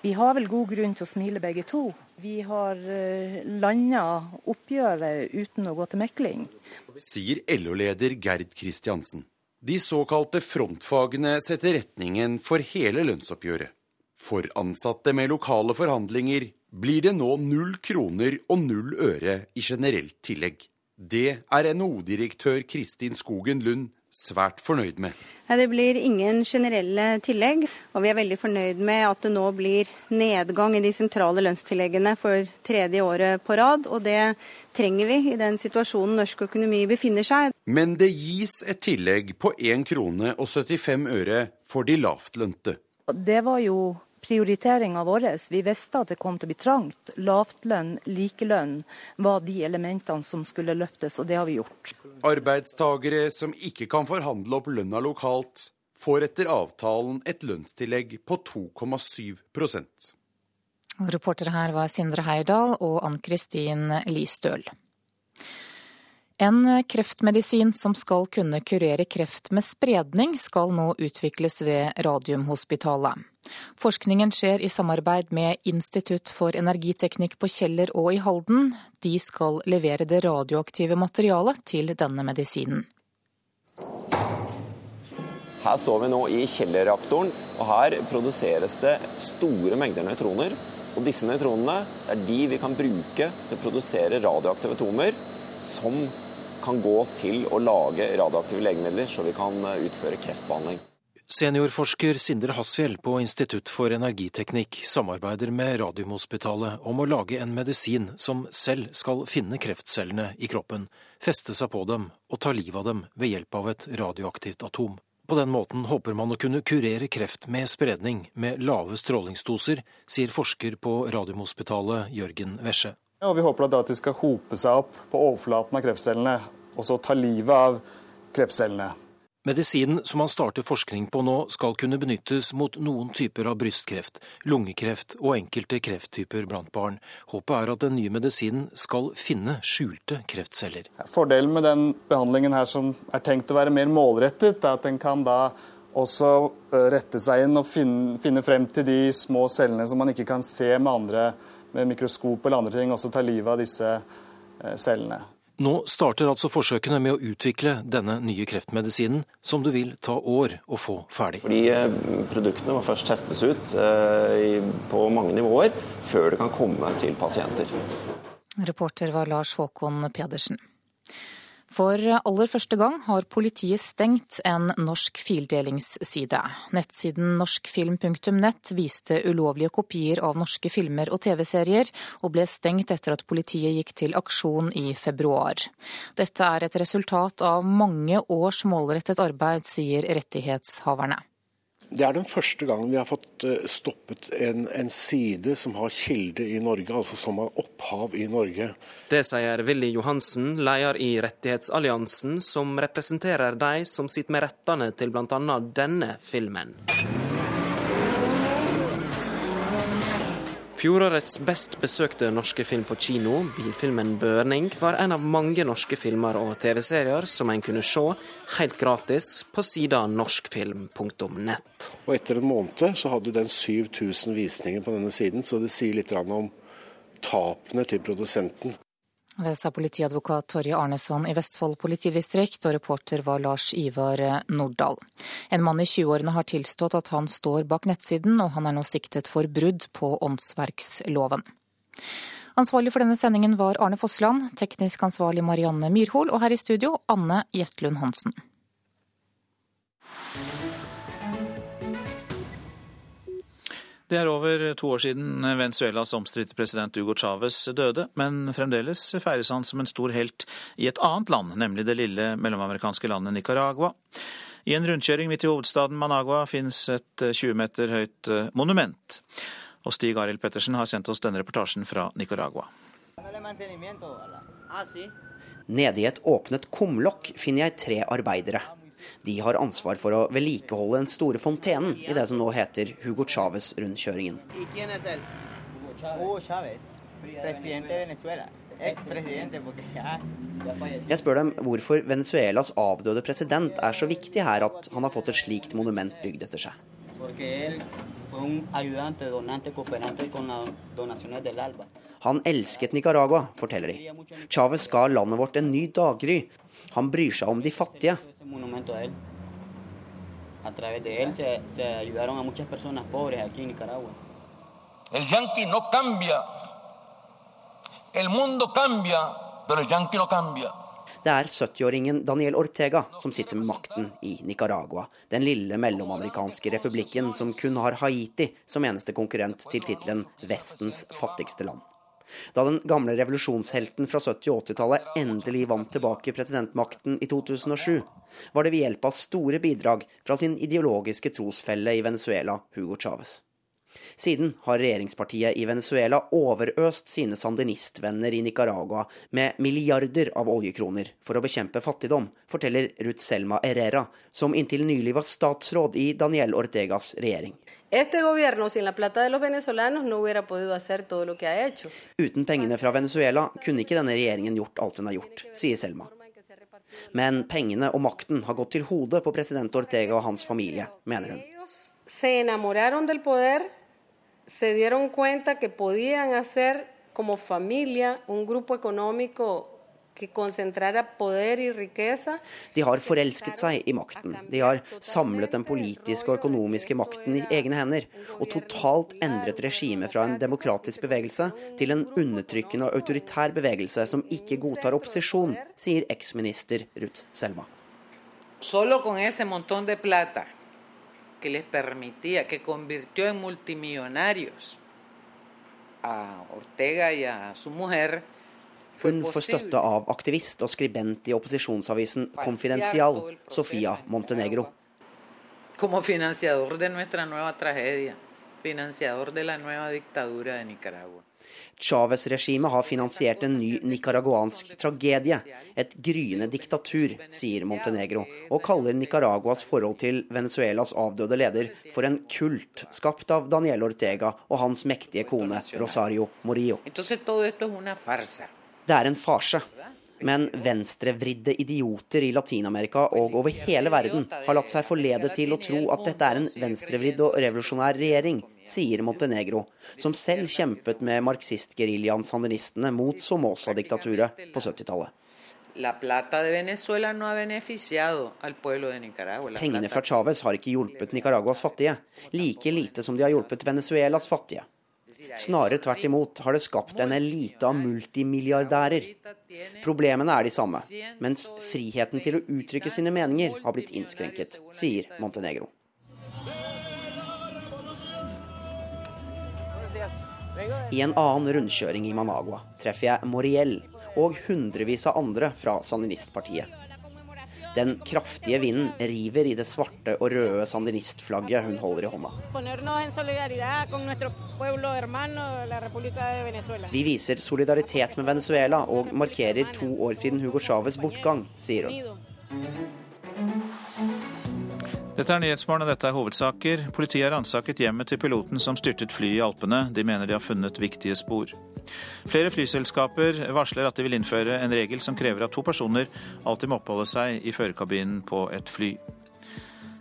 Vi har vel god grunn til å smile begge to. Vi har eh, landa oppgjøret uten å gå til mekling. Sier LO-leder Gerd Kristiansen. De såkalte frontfagene setter retningen for hele lønnsoppgjøret. For ansatte med lokale forhandlinger blir det nå null kroner og null øre i generelt tillegg. Det er NHO-direktør Kristin Skogen Lund svært fornøyd med. Det blir ingen generelle tillegg, og vi er veldig fornøyd med at det nå blir nedgang i de sentrale lønnstilleggene for tredje året på rad. Og det trenger vi i den situasjonen norsk økonomi befinner seg. Men det gis et tillegg på 1 krone og 75 øre for de lavtlønte. Det var jo prioriteringa vår. Vi visste at det kom til å bli trangt. Lavtlønn, likelønn var de elementene som skulle løftes, og det har vi gjort. Arbeidstagere som ikke kan forhandle opp lønna lokalt, får etter avtalen et lønnstillegg på 2,7% Reportere her var Sindre Heyerdahl og Ann Kristin Listøl. En kreftmedisin som skal kunne kurere kreft med spredning, skal nå utvikles ved Radiumhospitalet. Forskningen skjer i samarbeid med Institutt for energiteknikk på Kjeller og i Halden. De skal levere det radioaktive materialet til denne medisinen. Her står vi nå i Kjeller-reaktoren, og her produseres det store mengder nøytroner. Og disse nøytronene er de vi kan bruke til å produsere radioaktive atomer som kan gå til å lage radioaktive legemidler, så vi kan utføre kreftbehandling. Seniorforsker Sindre Hasfjell på Institutt for energiteknikk samarbeider med Radiumhospitalet om å lage en medisin som selv skal finne kreftcellene i kroppen, feste seg på dem og ta livet av dem ved hjelp av et radioaktivt atom. På den måten håper man å kunne kurere kreft med spredning med lave strålingsdoser, sier forsker på Radiumhospitalet Jørgen Vesje. Ja, vi håper at de skal hope seg opp på overflaten av kreftcellene, og så ta livet av kreftcellene. Medisinen som han starter forskning på nå, skal kunne benyttes mot noen typer av brystkreft, lungekreft og enkelte krefttyper blant barn. Håpet er at den nye medisinen skal finne skjulte kreftceller. Fordelen med den behandlingen her som er tenkt å være mer målrettet, er at den kan da også eh, rette seg inn og finne, finne frem til de små cellene som man ikke kan se med andre med mikroskop eller andre ting, også ta livet av disse eh, cellene. Nå starter altså forsøkene med å utvikle denne nye kreftmedisinen, som det vil ta år å få ferdig. Fordi eh, Produktene må først testes ut eh, på mange nivåer før det kan komme til pasienter. Reporter var Lars Håkon Pedersen. For aller første gang har politiet stengt en norsk fildelingsside. Nettsiden norskfilm.nett viste ulovlige kopier av norske filmer og TV-serier, og ble stengt etter at politiet gikk til aksjon i februar. Dette er et resultat av mange års målrettet arbeid, sier rettighetshaverne. Det er den første gangen vi har fått eh, stoppet en, en, side som har kilde i Norge, altså som har opphav i Norge. Det sier Willy Johansen, leder i Rettighetsalliansen, som representerer de som sitter med rettene til bl.a. denne filmen. Fjorårets best besøkte norske film på kino, bilfilmen 'Børning', var en av mange norske filmer og TV-serier som en kunne se helt gratis på sida norskfilm.nett. Og Etter en måned så hadde den 7000 visninger på denne siden, så det sier litt om tapene til produsenten. Det sa politiadvokat Torje Arneson i Vestfold politidistrikt, og reporter var Lars Ivar Nordahl. En mann i 20-årene har tilstått at han står bak nettsiden, og han er nå siktet for brudd på åndsverksloven. Ansvarlig for denne sendingen var Arne Fossland, teknisk ansvarlig Marianne Myrhol, og her i studio Anne Jetlund Hansen. Det er over to år siden Venezuelas omstridte president Hugo Chávez døde, men fremdeles feires han som en stor helt i et annet land, nemlig det lille mellomamerikanske landet Nicaragua. I en rundkjøring midt i hovedstaden Managua finnes et 20 meter høyt eh, monument. Og Stig Arild Pettersen har sendt oss denne reportasjen fra Nicaragua. Nede i et åpnet kumlokk finner jeg tre arbeidere. De har ansvar for å vedlikeholde den store fontenen i det som nå heter Hugo Chávez-rundkjøringen. Jeg spør dem hvorfor Venezuelas avdøde president er så viktig her at han har fått et slikt monument bygd etter seg. Han elsket Nicaragua, forteller de. Chávez ga landet vårt en ny daggry. Han bryr seg om de fattige. El yanqui no cambia. El mundo cambia, pero el yanqui no cambia. Det er 70-åringen Daniel Ortega som sitter med makten i Nicaragua, den lille mellomamerikanske republikken som kun har Haiti som eneste konkurrent til tittelen 'Vestens fattigste land'. Da den gamle revolusjonshelten fra 70- og 80-tallet endelig vant tilbake presidentmakten i 2007, var det ved hjelp av store bidrag fra sin ideologiske trosfelle i Venezuela, Hugo Chávez. Siden har regjeringspartiet i Venezuela overøst sine sandinistvenner i Nicaragua med milliarder av oljekroner for å bekjempe fattigdom, forteller Ruth Selma Herrera, som inntil nylig var statsråd i Daniel Ortegas regjering. Este gobierno sin la plata de los venezolanos no hubiera podido hacer todo lo que ha hecho. Uten pengene fra Venezuela kunne ikke denne regjeringen gjort alt den har gjort, sier Selma. Men pengene og makten har gått til hodet på president Ortega og hans familie, mener hun. Se enamoraron del poder, se dieron cuenta que podían hacer como familia un grupo económico de har forelsket seg i makten. De har samlet den politiske og økonomiske makten i egne hender, og totalt endret regimet fra en demokratisk bevegelse til en undertrykkende og autoritær bevegelse som ikke godtar opposisjon, sier eksminister Ruth Selma. Solo con ese montón de plata que les permitía, que convirtió en multimillonarios a Ortega y a su mujer, hun får støtte av aktivist og skribent i opposisjonsavisen Confidencial, Sofia Montenegro. Como financiador de nuestra nueva tragedia, financiador de la nueva dictadura de Nicaragua. Chávez-regimet har finansiert en ny nicaraguansk tragedie, et gryende diktatur, sier Montenegro, og kaller Nicaraguas forhold til Venezuelas avdøde leder for en kult skapt av Daniel Ortega og hans mektige kone Rosario Morillo. Entonces, Det er en farse. Men venstrevridde idioter i Latin-Amerika og over hele verden har latt seg forlede til å tro at dette er en venstrevridd og revolusjonær regjering, sier Montenegro, som selv kjempet med marxist-geriljaen sandinistene mot Somoza-diktaturet på 70-tallet. Pengene fra Chávez har ikke hjulpet Nicaraguas fattige, like lite som de har hjulpet Venezuelas fattige. Snarere tvert imot har det skapt en elite av multimilliardærer. Problemene er de samme, mens friheten til å uttrykke sine meninger har blitt innskrenket, sier Montenegro. I en annen rundkjøring i Managua treffer jeg Moriel og hundrevis av andre fra sandinistpartiet. Den kraftige vinden river i det svarte og røde sandinistflagget hun holder i hånda. Vi viser solidaritet med Venezuela og markerer to år siden Hugo Chávez' bortgang, sier hun. Dette er Nyhetsmorgen, og dette er hovedsaker. Politiet har ransaket hjemmet til piloten som styrtet flyet i Alpene. De mener de har funnet viktige spor. Flere flyselskaper varsler at de vil innføre en regel som krever at to personer alltid må oppholde seg i førerkabinen på et fly.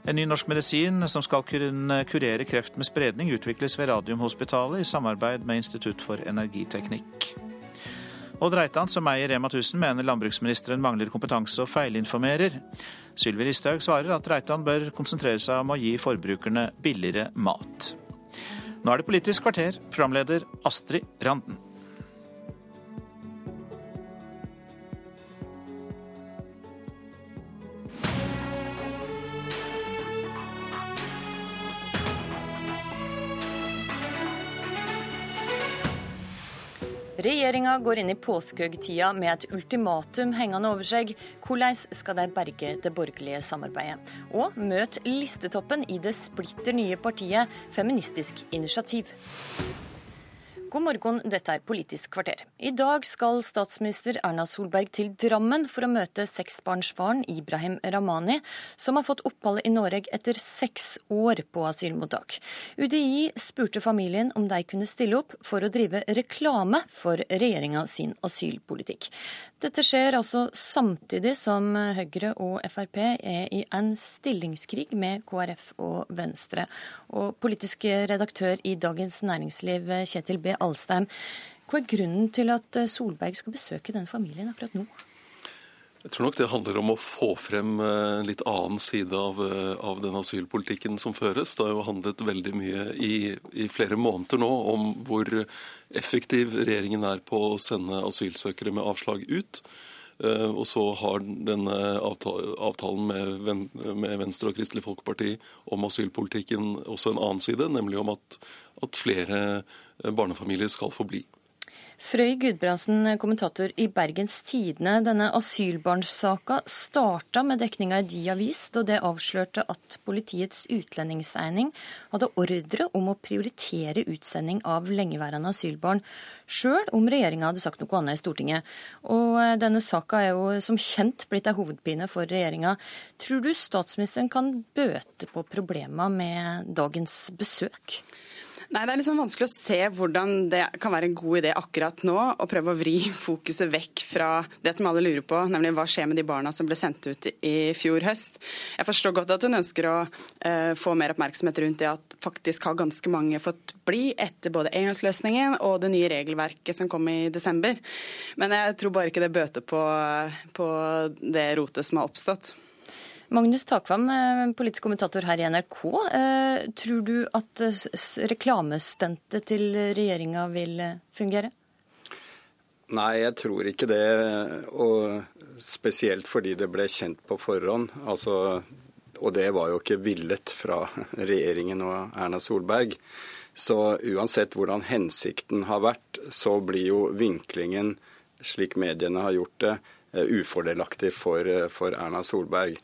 En ny norsk medisin som skal kunne kurere kreft med spredning, utvikles ved Radiumhospitalet i samarbeid med Institutt for energiteknikk. Odd Reitan, som eier Rema 1000, mener landbruksministeren mangler kompetanse og feilinformerer. Sylvi Listhaug svarer at Reitan bør konsentrere seg om å gi forbrukerne billigere mat. Nå er det Politisk kvarter, programleder Astrid Randen. Regjeringa går inn i påskehøytida med et ultimatum hengende over seg. Hvordan skal de berge det borgerlige samarbeidet? Og møt listetoppen i det splitter nye partiet Feministisk initiativ. God morgen, dette er Politisk kvarter. I dag skal statsminister Erna Solberg til Drammen for å møte seksbarnsfaren Ibrahim Ramani, som har fått opphold i Norge etter seks år på asylmottak. UDI spurte familien om de kunne stille opp for å drive reklame for regjeringa sin asylpolitikk. Dette skjer altså samtidig som Høyre og Frp er i en stillingskrig med KrF og Venstre. Og politisk redaktør i Dagens Næringsliv, Kjetil B. Alstein, hva er grunnen til at Solberg skal besøke den familien akkurat nå? Jeg tror nok det handler om å få frem en litt annen side av, av den asylpolitikken som føres. Det har jo handlet veldig mye i, i, flere måneder nå om hvor effektiv regjeringen er på å sende asylsøkere med avslag ut. Eh, og så har denne avtalen med, Venstre og Kristelig Folkeparti om asylpolitikken også en annen side, nemlig om at, at flere barnefamilier skal få bli. Frøy Gudbrandsen, kommentator i Bergens Tidende. Denne asylbarnsaka starta med dekninga i De Avis, da det avslørte at Politiets utlendingseining hadde ordre om å prioritere utsending av lengeværende asylbarn, sjøl om regjeringa hadde sagt noe annet i Stortinget. Og eh, denne saka er jo som kjent blitt ei hovedpine for regjeringa. Tror du statsministeren kan bøte på problema med dagens besøk? Nei, Det er liksom vanskelig å se hvordan det kan være en god idé akkurat nå å prøve å vri fokuset vekk fra det som alle lurer på, nemlig hva skjer med de barna som ble sendt ut i fjor høst. Jeg forstår godt at hun ønsker å uh, få mer oppmerksomhet rundt det at faktisk har ganske mange fått bli etter både engangsløsningen og det nye regelverket som kom i desember. Men jeg tror bare ikke det bøter på, på det rotet som har oppstått. Magnus Takvam, eh, politisk kommentator her i NRK. Eh, tror du at eh, reklamestuntet til regjeringa vil fungere? Nei, jeg tror ikke det. Og spesielt fordi det ble kjent på forhånd. Altså, og det var jo ikke villet fra regjeringen og Erna Solberg. Så uansett hvordan hensikten har vært, så blir jo vinklingen, slik mediene har gjort det, ufordelaktig for, for Erna Solberg.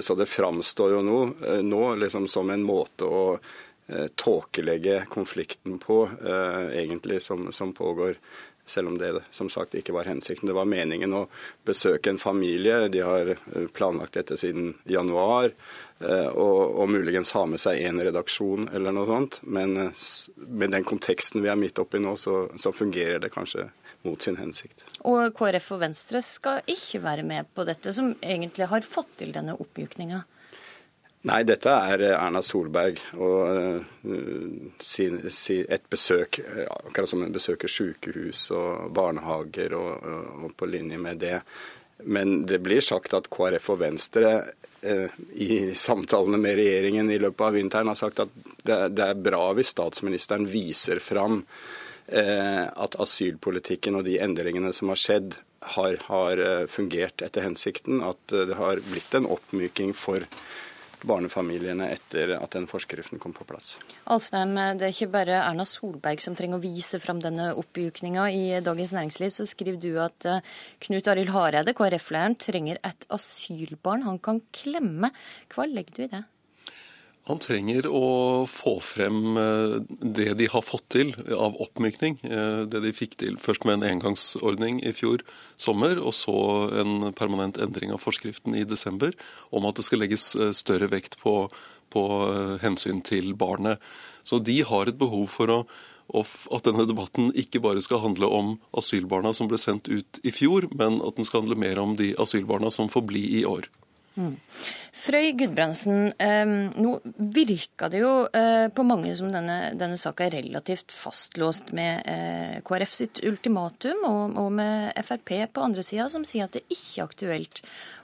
Så det framstår jo nå, eh, nå liksom som en måte å eh, tåkelegge konflikten på, eh, egentlig, som, som, pågår. Selv om det som sagt ikke var hensikten. Det var meningen å besøke en familie. De har planlagt dette siden januar. Og, og muligens ha med seg en redaksjon eller noe sånt. Men med den konteksten vi er midt oppi nå, så, så fungerer det kanskje mot sin hensikt. Og KrF og Venstre skal ikke være med på dette, som egentlig har fått til denne oppmykninga? Nei, dette er Erna Solberg og et besøk, akkurat som en besøker sykehus og barnehager og, og, på linje med det. Men det blir sagt at KrF og Venstre i samtalene med regjeringen i løpet av vinteren har sagt at det, er bra hvis statsministeren viser fram Eh, at asylpolitikken og de endringene som har skjedd, har, har, eh, fungert etter hensikten. At eh, det har blitt en oppmyking for barnefamiliene etter at den forskriften kom på plass. Alstein, det er ikke bare Erna Solberg som trenger å vise fram denne oppmykninga. I Dagens Næringsliv så skriver du at Knut Arild Hareide, KrF-lederen, trenger et asylbarn han kan klemme. Hva legger du i det? Han trenger å få frem eh, det de har fått til av oppmykning. Eh, det de fikk til først med en engangsordning i fjor sommer, og så en permanent endring av forskriften i desember om at det skal legges eh, større vekt på, på hensyn til barnet. Så de har et behov for å at denne debatten ikke bare skal handle om asylbarna som ble sendt ut i fjor, men at den skal handle mer om de asylbarna som får bli i år. Frøy Gudbrandsen, nå virka det jo eh, på mange som denne, denne saka er relativt fastlåst med eh, KrF sitt ultimatum, og, med Frp på andre sida, som sier at det ikke er aktuelt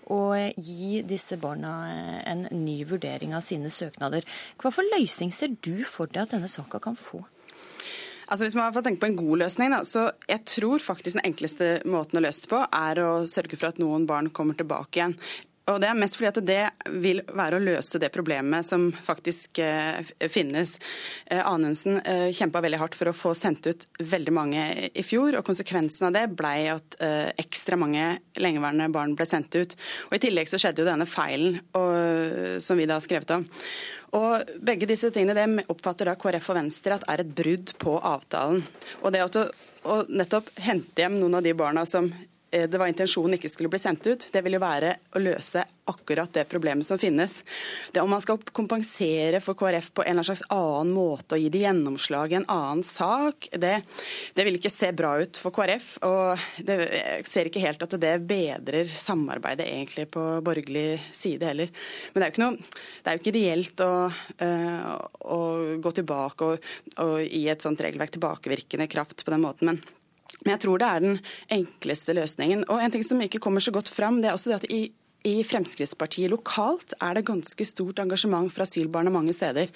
å gi disse barna eh, en ny vurdering av sine søknader. Hva for løsning ser du for deg at denne saka kan få? Altså Hvis man får tenke på en god løsning, da, så jeg tror faktisk den enkleste måten å løse det på, er å sørge for at noen barn kommer tilbake igjen. Og Det er mest fordi at det vil være å løse det problemet som faktisk eh, finnes. Eh, Anundsen eh, kjempa veldig hardt for å få sendt ut veldig mange i fjor. og Konsekvensen av det ble at eh, ekstra mange lengeværende barn ble sendt ut. Og I tillegg så skjedde jo denne feilen og, som vi da har skrevet om. Og Begge disse tingene oppfatter da KrF og Venstre at er et brudd på avtalen. Og det å, å nettopp hente hjem noen av de barna som det var intensjonen ikke skulle bli sendt ut, det vil jo være å løse akkurat det problemet som finnes. Det Om man skal kompensere for KrF på en eller slags annen måte og gi det gjennomslag i en annen sak, det, det, vil ikke se bra ut for KrF. Og det, jeg ser ikke helt at det bedrer samarbeidet egentlig på borgerlig side heller. Men det er jo ikke, noe, det er jo ikke ideelt å, uh, å gå tilbake og, og gi et sånt regelverk tilbakevirkende kraft på den måten. men men jeg tror det er den enkleste løsningen. Og en ting som ikke kommer så godt fram, det er også det at i i Fremskrittspartiet lokalt er det ganske stort engasjement for asylbarna mange steder.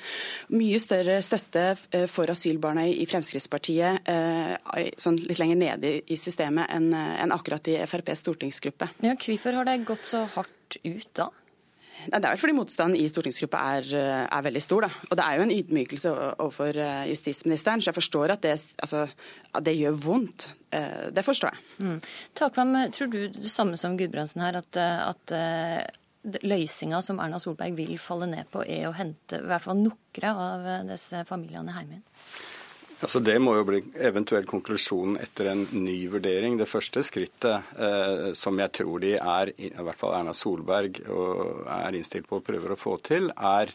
Mye større støtte eh, for asylbarna i Fremskrittspartiet eh, sånn litt lenger nede i systemet enn akkurat i FrPs stortingsgruppe. Ja, Hvorfor har det gått så hardt ut da? Det er vel fordi motstanden i stortingsgruppa er, eh, er, veldig stor. Da. Og det er jo en ydmykelse overfor eh, justisministeren, så jeg forstår at det, altså, at det gjør vondt. Eh, det forstår jeg. Mm. Takvam, tror du det samme som Gudbrandsen her, at, at løsninga som Erna Solberg vil falle ned på, er å hente i hvert fall nokre av disse familiene hjemme igjen? Altså Det må jo bli eventuell konklusjonen etter en ny vurdering. Det første skrittet, eh, som jeg tror de er, i hvert fall Erna Solberg, og er innstilt på å prøve å få til, er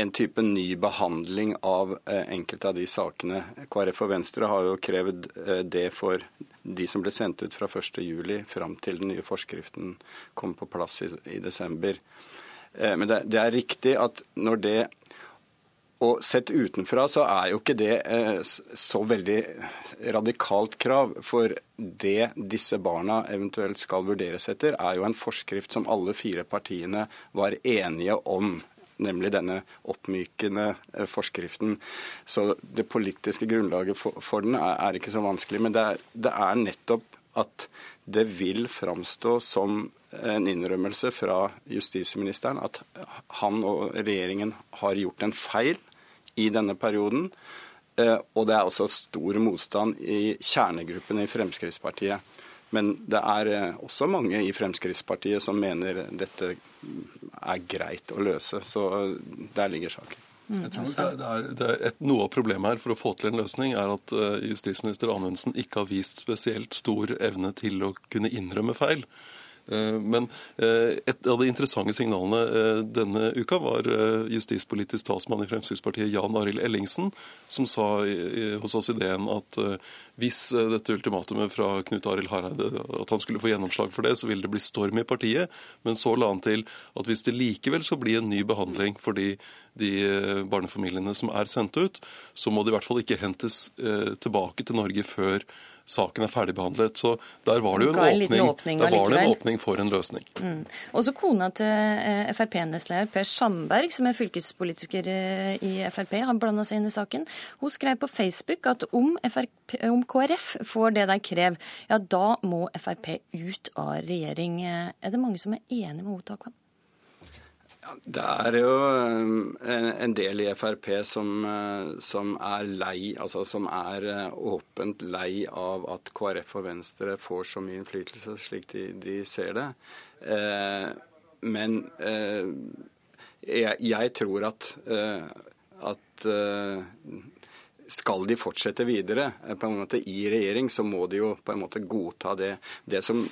en type ny behandling av enkelte av de sakene. KrF og Venstre har jo krevd det for de som ble sendt ut fra 1.7 fram til den nye forskriften kom på plass i, i desember. Men det, det, er riktig at når det og sett utenfra så er jo ikke det eh, så veldig radikalt krav. For det disse barna eventuelt skal vurderes etter, er jo en forskrift som alle fire partiene var enige om. Nemlig denne oppmykende eh, forskriften. Så det politiske grunnlaget for, den er, ikke så vanskelig. Men det er nettopp at det vil framstå som en innrømmelse fra justisministeren at han og regjeringen har gjort en feil i denne perioden. Eh, og det er også stor motstand i kjernegruppen i Fremskrittspartiet. Men det er eh, også mange i Fremskrittspartiet som mener dette er greit å løse. Så eh, der ligger saken. Mm. Jeg tror det er, det er et, Noe av problemet her for å få til en løsning er at justisminister Anundsen ikke har vist spesielt stor evne til å kunne innrømme feil. Eh, men eh, et av de interessante signalene eh, denne uka var justispolitisk talsmann i Fremskrittspartiet Jan Arild Ellingsen, som sa hos oss ideen at hvis dette ultimatumet fra Knut Arild Hareide at han skulle få gjennomslag for det, så ville det bli storm i partiet. Men så la han til at hvis det likevel skal bli en ny behandling for de, de barnefamiliene som er sendt ut, så må de i hvert fall ikke hentes tilbake til Norge før saken er ferdigbehandlet. Så der var det jo en, en åpning, åpning der var det en åpning for en løsning. Mm. Også kona til eh, Frp-nestleder Per Sandberg, som er fylkespolitiker eh, i Frp, har blanda seg inn i saken. Hun skrev på Facebook at om, FRP, om KrF får det de krever, ja da må Frp ut av regjering. Er det mange som er enig med henne, Takvam? Det er jo um, en del i Frp som, uh, som, er lei, altså som er uh, åpent lei av at KrF og Venstre får så mye innflytelse slik de, de ser det. Eh, men jeg, jeg, tror at, at skal de fortsette videre på en måte i regjering, så må de jo på en måte godta det. Det som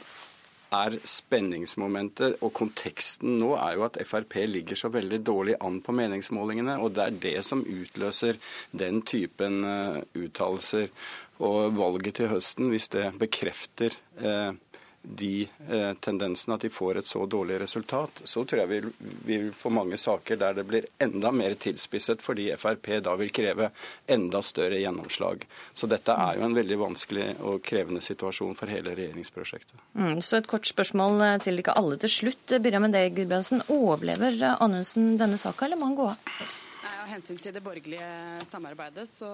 er spenningsmomentet og konteksten nå er jo at Frp ligger så veldig dårlig an på meningsmålingene. Og det er det som utløser den typen uh, uttalelser. Og valget til høsten, hvis det bekrefter uh, de eh, tendensene, at de får et så dårlig resultat, så tror jeg vi vil få mange saker der det blir enda mer tilspisset, fordi Frp da vil kreve enda større gjennomslag. Så dette er jo en veldig vanskelig og krevende situasjon for hele regjeringsprosjektet. Mm, så et kort spørsmål eh, til ikke alle til slutt. Begynner med deg, Gudbrandsen. Overlever Anundsen denne saka, eller må han gå av? Av hensyn til det borgerlige samarbeidet så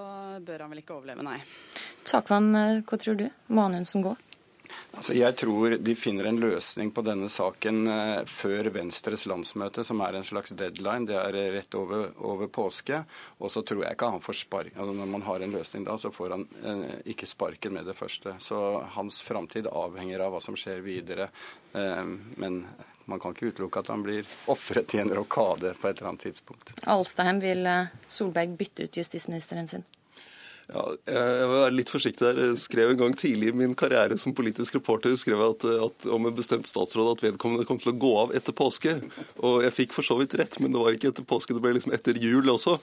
bør han vel ikke overleve, nei. Takvam, eh, hva tror du? Må Anundsen gå? Altså, jeg tror de finner en løsning på denne saken eh, før Venstres landsmøte, som er en slags deadline. Det er rett over, over påske. Og så tror jeg ikke han får spark. Altså, når man har en løsning da, så får han eh, ikke sparken med det første. Så hans framtid avhenger av hva som skjer videre. Eh, men man kan ikke utelukke at han blir ofret i en rokade på et eller annet tidspunkt. Alstaheim, vil eh, Solberg bytte ut justisministeren sin? Ja, jeg var litt forsiktig der. Jeg skrev en gang tidlig i min karriere som politisk reporter skrev jeg at, at, om en bestemt statsråd at vedkommende kom til å gå av etter påske. Og jeg fikk for så vidt rett, men det var ikke etter påske, det ble liksom etter jul også.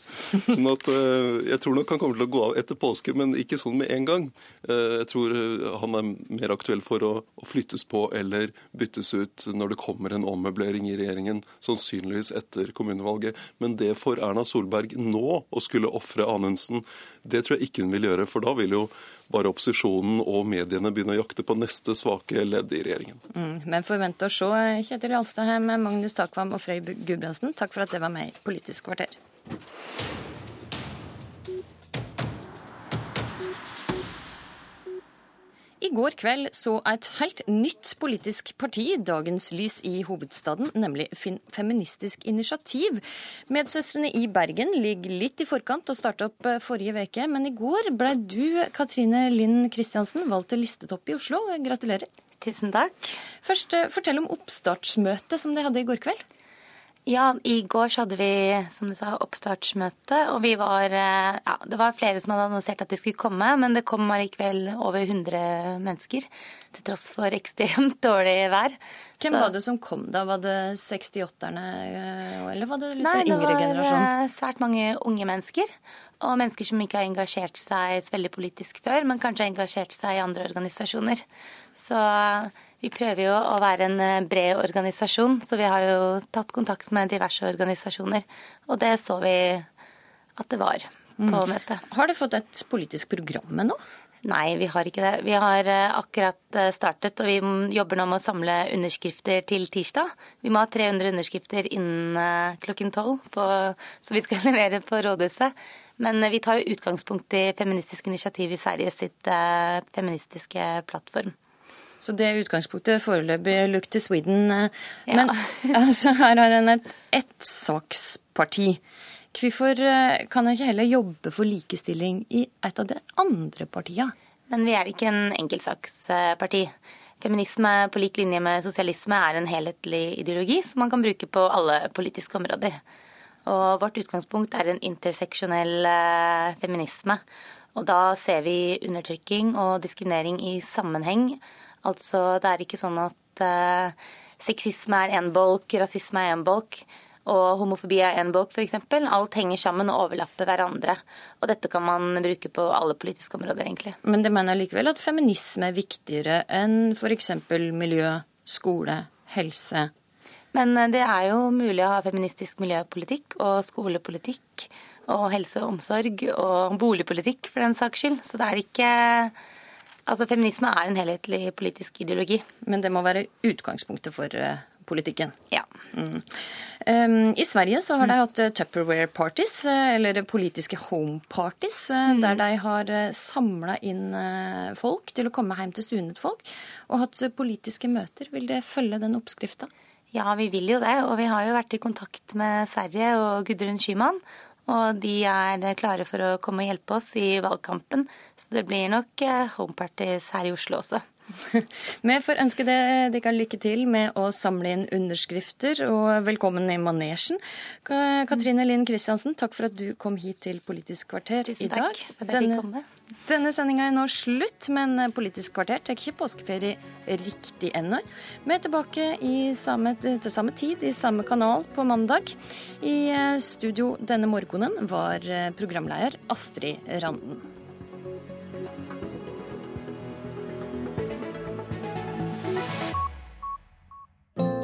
Sånn at eh, Jeg tror nok han kommer til å gå av etter påske, men ikke sånn med en gang. Eh, jeg tror eh, han er mer aktuell for å, å flyttes på eller byttes ut når det kommer en ommøblering i regjeringen, sannsynligvis etter kommunevalget. Men det for Erna Solberg nå å skulle ofre Anundsen, det tror jeg ikke hun vil gjøre. For da vil jo bare opposisjonen og mediene begynne å jakte på neste svake ledd i regjeringen. Mm, men forvent å se Kjetil Alstadheim, Magnus Takvam og Frøy Gudbrandsen. Takk for at det var med i Politisk kvarter. I går kveld så et helt nytt politisk parti dagens lys i hovedstaden, nemlig Feministisk initiativ. Medsøstrene i Bergen ligger litt i forkant og starta opp eh, forrige uke, men i går ble du, Katrine Linn Kristiansen, valgt til listetopp i Oslo. Gratulerer. Tusen takk. Først, eh, fortell om oppstartsmøtet som de hadde i går kveld. Ja, i går så hadde vi som du sa, oppstartsmøte. Og vi var eh, Ja, det var flere som hadde annonsert at de skulle komme, men det kom allikevel over 100 mennesker. Til tross for ekstremt dårlig vær. Hvem så... var det som kom da? Var det 68-erne, eh, eller var det litt Nei, yngre generasjon? Nei, det var svært mange unge mennesker. Og mennesker som ikke har engasjert seg så veldig politisk før, men kanskje har engasjert seg i andre organisasjoner. Så vi prøver jo å være en eh, bred organisasjon, så vi har jo tatt kontakt med diverse organisasjoner. Og det så vi at det var på mm. møtet. Har dere fått et politisk program med nå? Nei, vi har ikke det. Vi har eh, akkurat eh, startet, og vi jobber nå med å samle underskrifter til tirsdag. Vi må ha 300 underskrifter innen klokken tolv, så vi skal levere på rådhuset. Men vi tar jo utgangspunkt i Feministisk initiativ i Sverige sitt eh, feministiske plattform. Så det er utgangspunktet foreløpig look to Sweden. Eh, men altså, her har en et ettsaksparti. Hvorfor eh, kan en ikke heller jobbe for likestilling i et av de andre partiene? Men vi er ikke en enkeltsaksparti. Feminisme på lik linje med sosialisme er en helhetlig ideologi som man kan bruke på alle politiske områder. Og vårt utgangspunkt er en interseksjonell eh, feminisme. Og da ser vi undertrykking og diskriminering i sammenheng. Altså det er ikke sånn at uh, sexisme er én bolk, rasisme er én bolk. Og homofobi er én bolk, f.eks. Alt henger sammen og overlapper hverandre. Og dette kan man bruke på alle politiske områder, egentlig. Men det mener likevel at feminisme er viktigere enn f.eks. miljø, skole, helse, men eh, det er jo mulig å ha feministisk miljøpolitikk og skolepolitikk og helse og omsorg og boligpolitikk for den saks skyld. Så det er ikke Altså feminisme er en helhetlig politisk ideologi. Men det må være utgangspunktet for eh, politikken. Ja. Mm. Um, I Sverige så har de hatt eh, Tupperware parties, eller politiske home parties, mm. der de har samla inn folk til å komme hjem til stunet folk, og hatt politiske møter. Vil det følge den oppskrifta? Ja, vi vil jo det. Og vi har jo vært i kontakt med Sverige og Gudrun Schyman. Og de er klare for å komme og hjelpe oss i valgkampen. Så det blir nok eh, homeparties her i Oslo også. Vi får ønske dere lykke til med å samle inn underskrifter, og velkommen i manesjen. Katrine Linn Kristiansen, takk for at du kom hit til Politisk kvarter Tusen i dag. Takk for at jeg fikk komme. Denne sendinga er nå slutt, men Politisk kvarter tar ikke påskeferie riktig ennå. Vi er tilbake samme, til samme tid i samme kanal på mandag. I eh, studio denne morgenen var eh, programleder Astrid Randen.